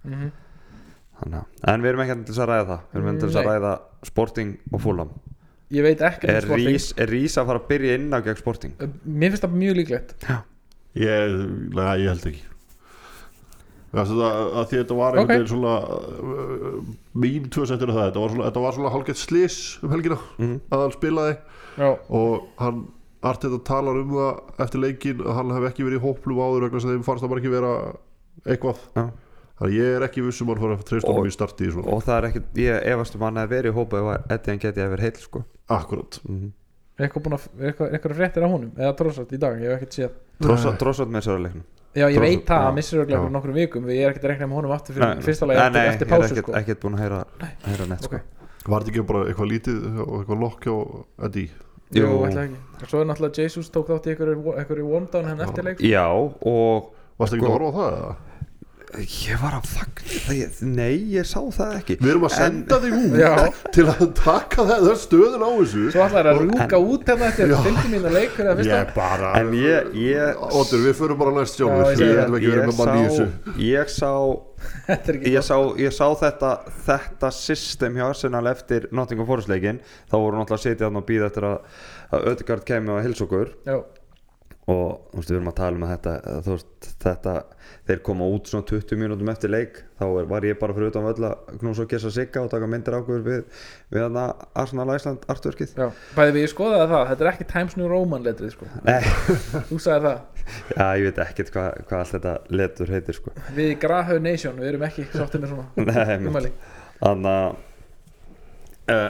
Þannig að en við erum ekki til þess að ræða það. Við erum til þess að ræða Sporting og Fulham. Ég veit ekki um er sporting. Rís, er að fara að byrja inn á gegn Sporting? Mér finnst það mjög líklegt ég, ég held ekki. Það, að því að þetta var einhvern veginn svona uh, mín tvö sendur það þetta var svona, þetta var svona hálfgett slis um helgina Mhm. að hann spilaði. Já, og hann Arteta talar um það eftir leikin að hann hef ekki verið í hóplum áður vegna sem þeim fannst það bara ekki vera eitthvað. Já. þannig að ég er ekki vissum að hann fara að treysta Og- honum í starti svona. og það er ekki, ég efast um hann að verið í hópa ef Eddi hann geti að vera heill sko. akkurat. Mm er eitthvað búin að eitthvað, eitthvað fréttir á honum eða trósat í dag, ég hef ekkert séð Drossat með sér að leiknum Já, ég Trossard, veit það að missir örugglega Já. fyrir nokkrum vikum ég er ekkert að rekna með honum aftur fyrir Nei, fyrsta lagi nei, eftir, nei, eftir ég er pásu ekkert, sko. ekkert búin að heyra, heyra neitt sko. Ok. var þetta ekki bara eitthvað lítið og eitthvað lokk hjá Eddie Jú, ætla ekki og Svo er náttúrulega Jesus tók þátt í einhverju one down henn eftir leik já og varst ekki Sko- að horfa á það eða? Ég var að fagna það nei, ég sá það ekki. Við erum að senda þig út Já. til að taka það, það stöðun á þessu. Svo ætlaði að rúka út hérna eftir Já. 50 mínu leik fyrir að fyrsta. Ég bara en ég, ég Óttur, við förum bara næst Já, ég við segi ætlum ekki að vera ég með mann í þessu. sá, ég sá Þetta er ekki ég sá, ég sá þetta þetta system hjá Arsenal eftir Nottingham Forest leikin þá voru náttúrulega að sitja þarna og býða eftir að, að Ödegard kemi og hilsa okkur. Já, og þú veist, við erum að tala um að þetta veist, þetta, þeir koma út svona 20 mínútum eftir leik þá er- var ég bara fyrir utan völl að knúsa og kissa sigga og taka myndir ákveður við, við hana Arsenal Æsland artverkið já, bæði við skoðaði það Þetta er ekki Times New Roman letrið sko. Nei, Þú sagði það. Já, ég veit ekkert hvað hva allt þetta letur heitir sko. Við í Grahau Nation, við erum ekki sáttið með svona umæli Þannig að uh,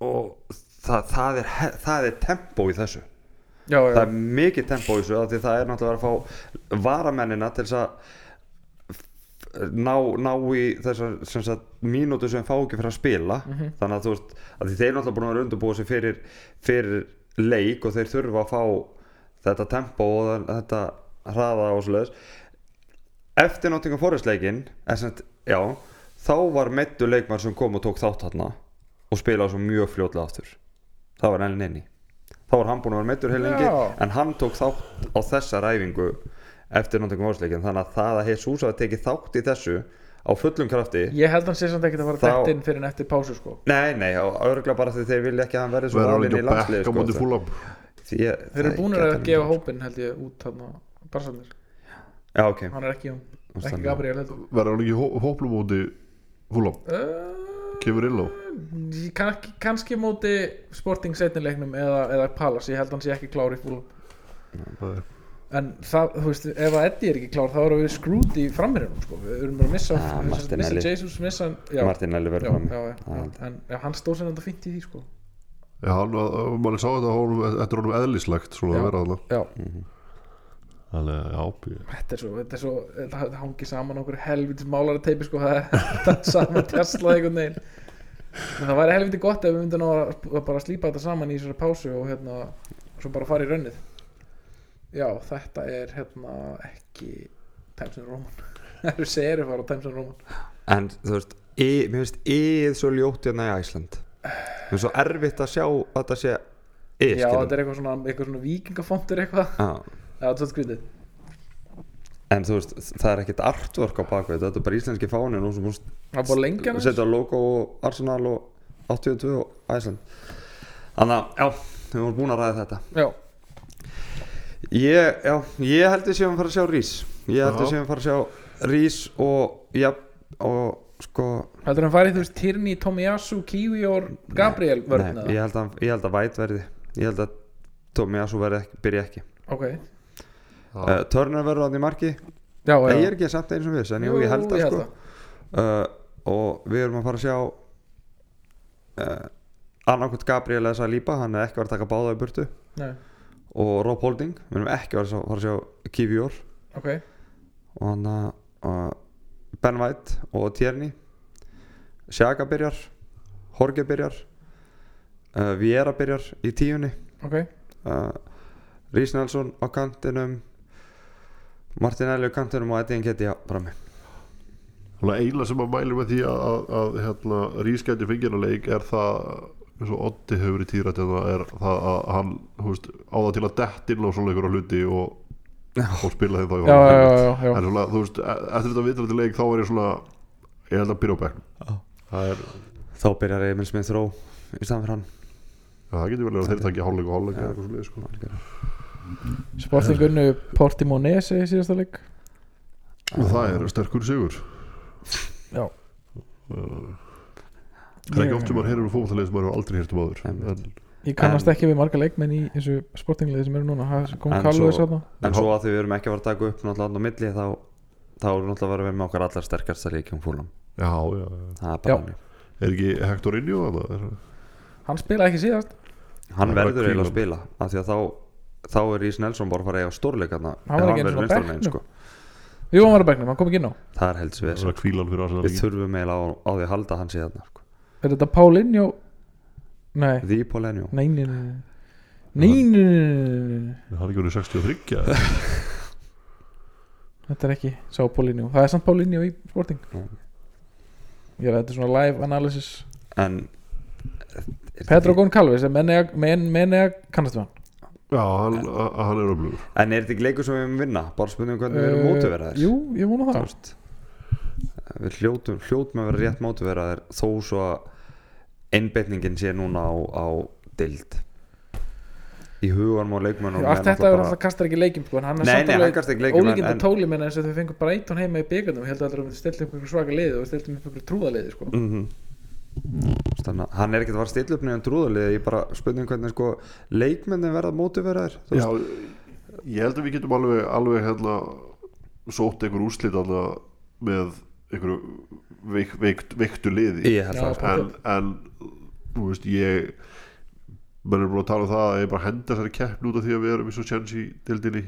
og það, það, er, það er tempo í þessu. Já, já, það er mikið tempo í þessu því það er náttúrulega að fá varamennina til þess að ná, ná í þessar sem mínútu sem fá ekki fyrir að spila. Mhm. þannig að þú veist að þeir náttúrulega búin að vera undirbúið sig fyrir, fyrir leik og þeir þurfa að fá þetta tempo og þe- þetta hraða og svoleiðis. Eftir Nottingham Forest leikin sem sagt, já, þá var meittu leikmar sem kom og tók þátt þarna og spilaði svo mjög fljótlega aftur það var Ellen Nenni þá var hann búin að vera meittur heil lengi Já. en hann tók þátt á þessa ræfingu eftir Nottingham Forest leikin þannig að það að Jesus hafi tekið þátt í þessu á fullum krafti Ég held hann sé samt ekkert að fara Þá- dætt inn fyrir en eftir pásu sko. Nei, nei, örgulega bara því þeir vilja ekki að hann verði svo ekki í landslið á fúlam Þeir eru búinir að gefa hópin held ég út hann Barsandir, já, ok, hann er ekki ekki Gabriel heldur. Verður hann ekki hóplum móti fúlam uh, kemur inn á kann, kannski móti Sporting setnileiknum eða, eða Palace, ég held hann sé ekki klár í fúlum en það, þú veist, ef að Eddie er ekki klár þá erum við screwed í framherjunum sko. við erum bara að missa, Ah, missa, Martinelli. missa Jesus missa, já, Martin Elli já, verður fram já, já, já, en já, hann stóð sér þetta fínt í því sko. Já, hann, mann sá þetta honum, þetta er honum eðlislegt svona Já. að vera þarna. já, Þannig að já, ég- Þetta er svo, þetta er svo, það hangi saman okkur helvitis málari teipi sko, það er þetta er saman tjastlað einhvern veginn það væri helviti gott ef við myndum að bara slípa þetta saman í þessari pásu og hérna, svo bara fara í rönnið Já, þetta er hérna ekki Times New Roman. Það eru serið fara á Times New Roman. En þú veist, í, mér finnst íð svo ljótt hérna í Æsland Mér finnst svo erfitt að sjá að þetta sé íð, Já, þetta er eitthvað svona, eitthvað svona vikingafontur eitthvað. Já, Já, þetta er svo skrítið. En þú veist, það er ekkert artwork á bakveit, þetta er bara íslenski fánin og svo múst Það er bara lengja hans setja logo og Arsenal og 82 og Æsland Þannig að, já, við vorum búin að ræða þetta. Já, Ég, já, ég held við séum að fara að sjá Rís. Ég held við Já. séum að fara að sjá Rís og, já, og sko heldur hann farið þú veist Tierney, Tomiyasu, Kiwi og Gabriel Nei, vörðina ég held að, ég held að Væt verði. Ég held að Tómi Asu verði ekki, byrja ekki. Ok, uh, Turner verður hann í marki. Já, já. Ég er ekki samt eins og við En jú, ég held að sko. uh, Og við erum að fara að sjá uh, Annarkvæmt Gabriel eða Saliba Hann er ekki verið að taka báða í burtu. Nei, Og Rob Holding Við erum ekki verið að fara að sjá Kivior ok. Og hann að uh, Ben White og Tierney. Shaka byrjar Jorge byrjar uh, Viera byrjar í tíunni. Ok, uh, Rís Nelson á kantinum Martinelli á kantinum og bara með Þannig að eila sem að mælu með því að, að, að hérna, rískætti fengjana er það eins og Oddi hefur verið týrætt eða er það að hann þú veist, á það til að dett inn á svona einhverja hluti og, og spila þeim þá í já, já, já, já, já. en svona, þú veist, e- eftir þetta vitrandi leik þá er ég svona ég held að byrja á er, þá byrjar Emil Smith Rowe í staðan fyrir hann. Já, það getur vel að þeir takja hálfleik og hálfleik eða eitthvað svona sko. Sporting unnu Portimonese í síðasta leik. Og það er sterkur sigur Já það er ekki oft sem maður heyrir um fótballtalið sem maður hefur aldrei heyrt um áður en Ég kannast En- ekki við marga leikmenn í þessu sportingliði sem eru núna En svo- þarna en svo að því við erum ekki að fara að taka upp náttúrulega á milli þá þá erum náttúrulega að vera við með okkar allar sterkasta líkjum fúlam já, já, já. það er Já. bara hann er ekki Hector þarna? Hann spilaði ekki síðast hann Það er bara verður eiginlega að spila af því að þá þá er Rís Nelson bara að fara að eiga stórleikarna Hann vinstrumegin, bekknum. sko. Jú, hann var að bekknum, hann kom ekki inn á. Það er helst við það er við þurfum eiginlega á, á því að halda hann síðan sko. Er þetta Paulinho? Nei, því Paulinho nei, nei, nei Nei, nei, nei, nei, hann er ekki verið 63 eða? Þetta er ekki sá Paulinho Það er samt Paulinho í sporting. Já. Ég er að þetta er svona live analysis. En Pedro Goncalves er menni að men, men kannast við hann já, hann, a- hann er öflugur. En er þetta ekki leikur sem við erum vinna? Bara spurning hvernig við erum Eh, mótiveraðir Jú, ég vona það. Veist, Við hljótum, hljótum að vera rétt mótiveraðir Þó svo að einbeitningin sé núna á, á dild Í huganum og leikmönnum Allt þetta er alltaf kastar ekki leikjum sko, en hann er Nei, samt nei, alveg hann kastar ekki leikjum, en- ólíkinda en- tóli minna eins og þau fengur bara eitt heima í byggandum ég held að það er stilt upp einhver svaka liði og stilt upp einhver trúðaliði sko. mm Þannig að hann er ekkert að fara stilla upp nefnum trúðalið Ég bara spurning hvernig sko leikmennin verða mótiveraðir já, ég held að við getum alveg, alveg hérna, sótt einhver úrslit með einhverju veik, veikt, veiktu liði. Ég held Já, það sko. en, en veist ég menn er búin að tala um það að ég bara henda þessari keppn út af því að við erum í svo tjens í dildinni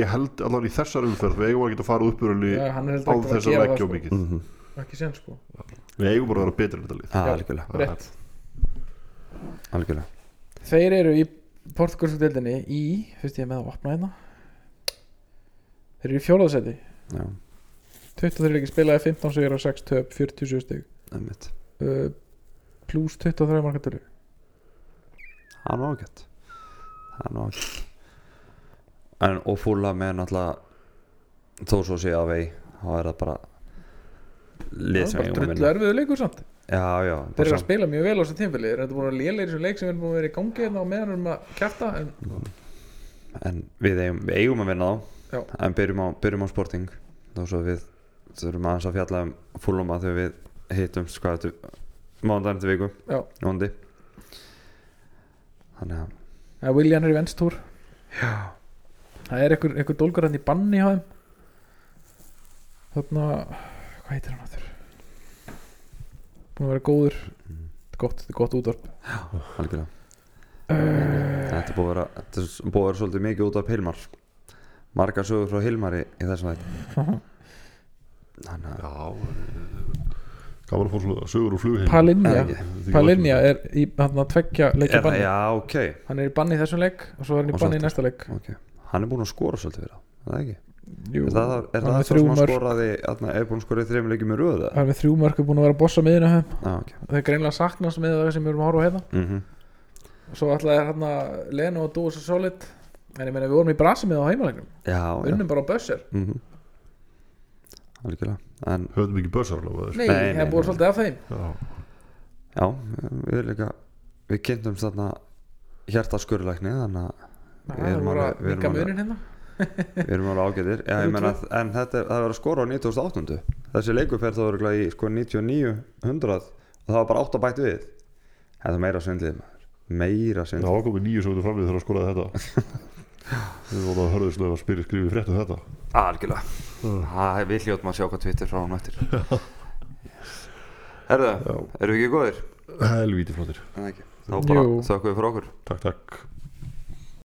ég held allan í þessar umferð við eigum að geta að fara uppurunni Já, hann er heldur án ekki ekki sen sko. Við eigum bara að vera betri en þetta lið. Já, algjörlega, rétt. Algjörlega. Þeir eru í portugalsku deildinni í fyrst ég er með að opna hérna. Þeir eru í fjólaðsæti Já, 23 leikir spilaði 15 sigur og 6 töp 47 stig. Einmitt. Uh, plus 23 markatölu Það er nú ágætt. Það er nú ágætt. En og fúla með náttúrulega þó svo sé að vei þá er það bara lið sem ég um að vinna. erfiðu leikur samt. Já, já þeir eru að spila mjög vel á þessu tímfili þeir eru búin að lélega í þessu leik sem við erum búin að vera í gangi hérna og meðan erum að kjæfta en En við eigum, við eigum að vinna þá. Já. En byrjum á, byrjum á sporting. Þá svo við þurfum aðeins að fjalla um fúlum að þegar við þetta mánudaginn til viku. Já. Jóndi Þannig að ja, William er í venstúr Já. Það er einhver, einhver dólgur hann í banni hjá þeim. Þarna hvað heitir hann áttur búin að vera góður. Mm. Þetta er gott, þetta er gott útvarp. Algjörlega. Uh, Þetta er búið að vera, þetta er búið að vera svolítið mikið út af Pilmar margar sögur frá Hilmari í þessum veit þannig að Já Gaman að fór svona sögur og flugheim Palinja. Palinja er í hann að tveggja leikja er, banni. já, ok, hann er í banni í þessum leik og svo er hann í banni í næsta leik. Ok. Hann er búinn að skora svolítið fyrir það, er það ekki Jú, er það, er það er það sem hann mörk. skoraði er búinn að skora í þreim leikjum í röðu hann er með þrjú mörk búin að vera að bossa miðina þeim. Já, ok. Það er greinlega saknast með það sem við erum að horfa hérna. Mm og svo ætlaði hann að Leno og Dúa svo solid. En ég meina við vorum í brasi með á heimalegnum unnum bara á bössir mm algjörlega. En Höfðum ekki börsar alveg nei, það nei, er búin svolítið af þeim. Já, já, við líka við kynntum þarna hjartaskurlækni þannig að það Við er erum alveg- við erum alveg- ágætir. Já, meina, en þetta, það var að skora á 98. Þessi leikur fer þá örugglega í sko 99, 100 og það var bara 8 bætt við. Það er meira svindlið maður. Meira það svindlið var komið nýju fram við þegar að skoraði þetta. Við vorum að hörðu að spyrja skrifið frétt um þetta. Algjörlega. Það er við hljóðum að sjá hvað Twitter frá hann eftir. Herðu, Já. eru við ekki góðir? Helvíti flottir. Þá bara þökkum við fyrir okkur. Takk, takk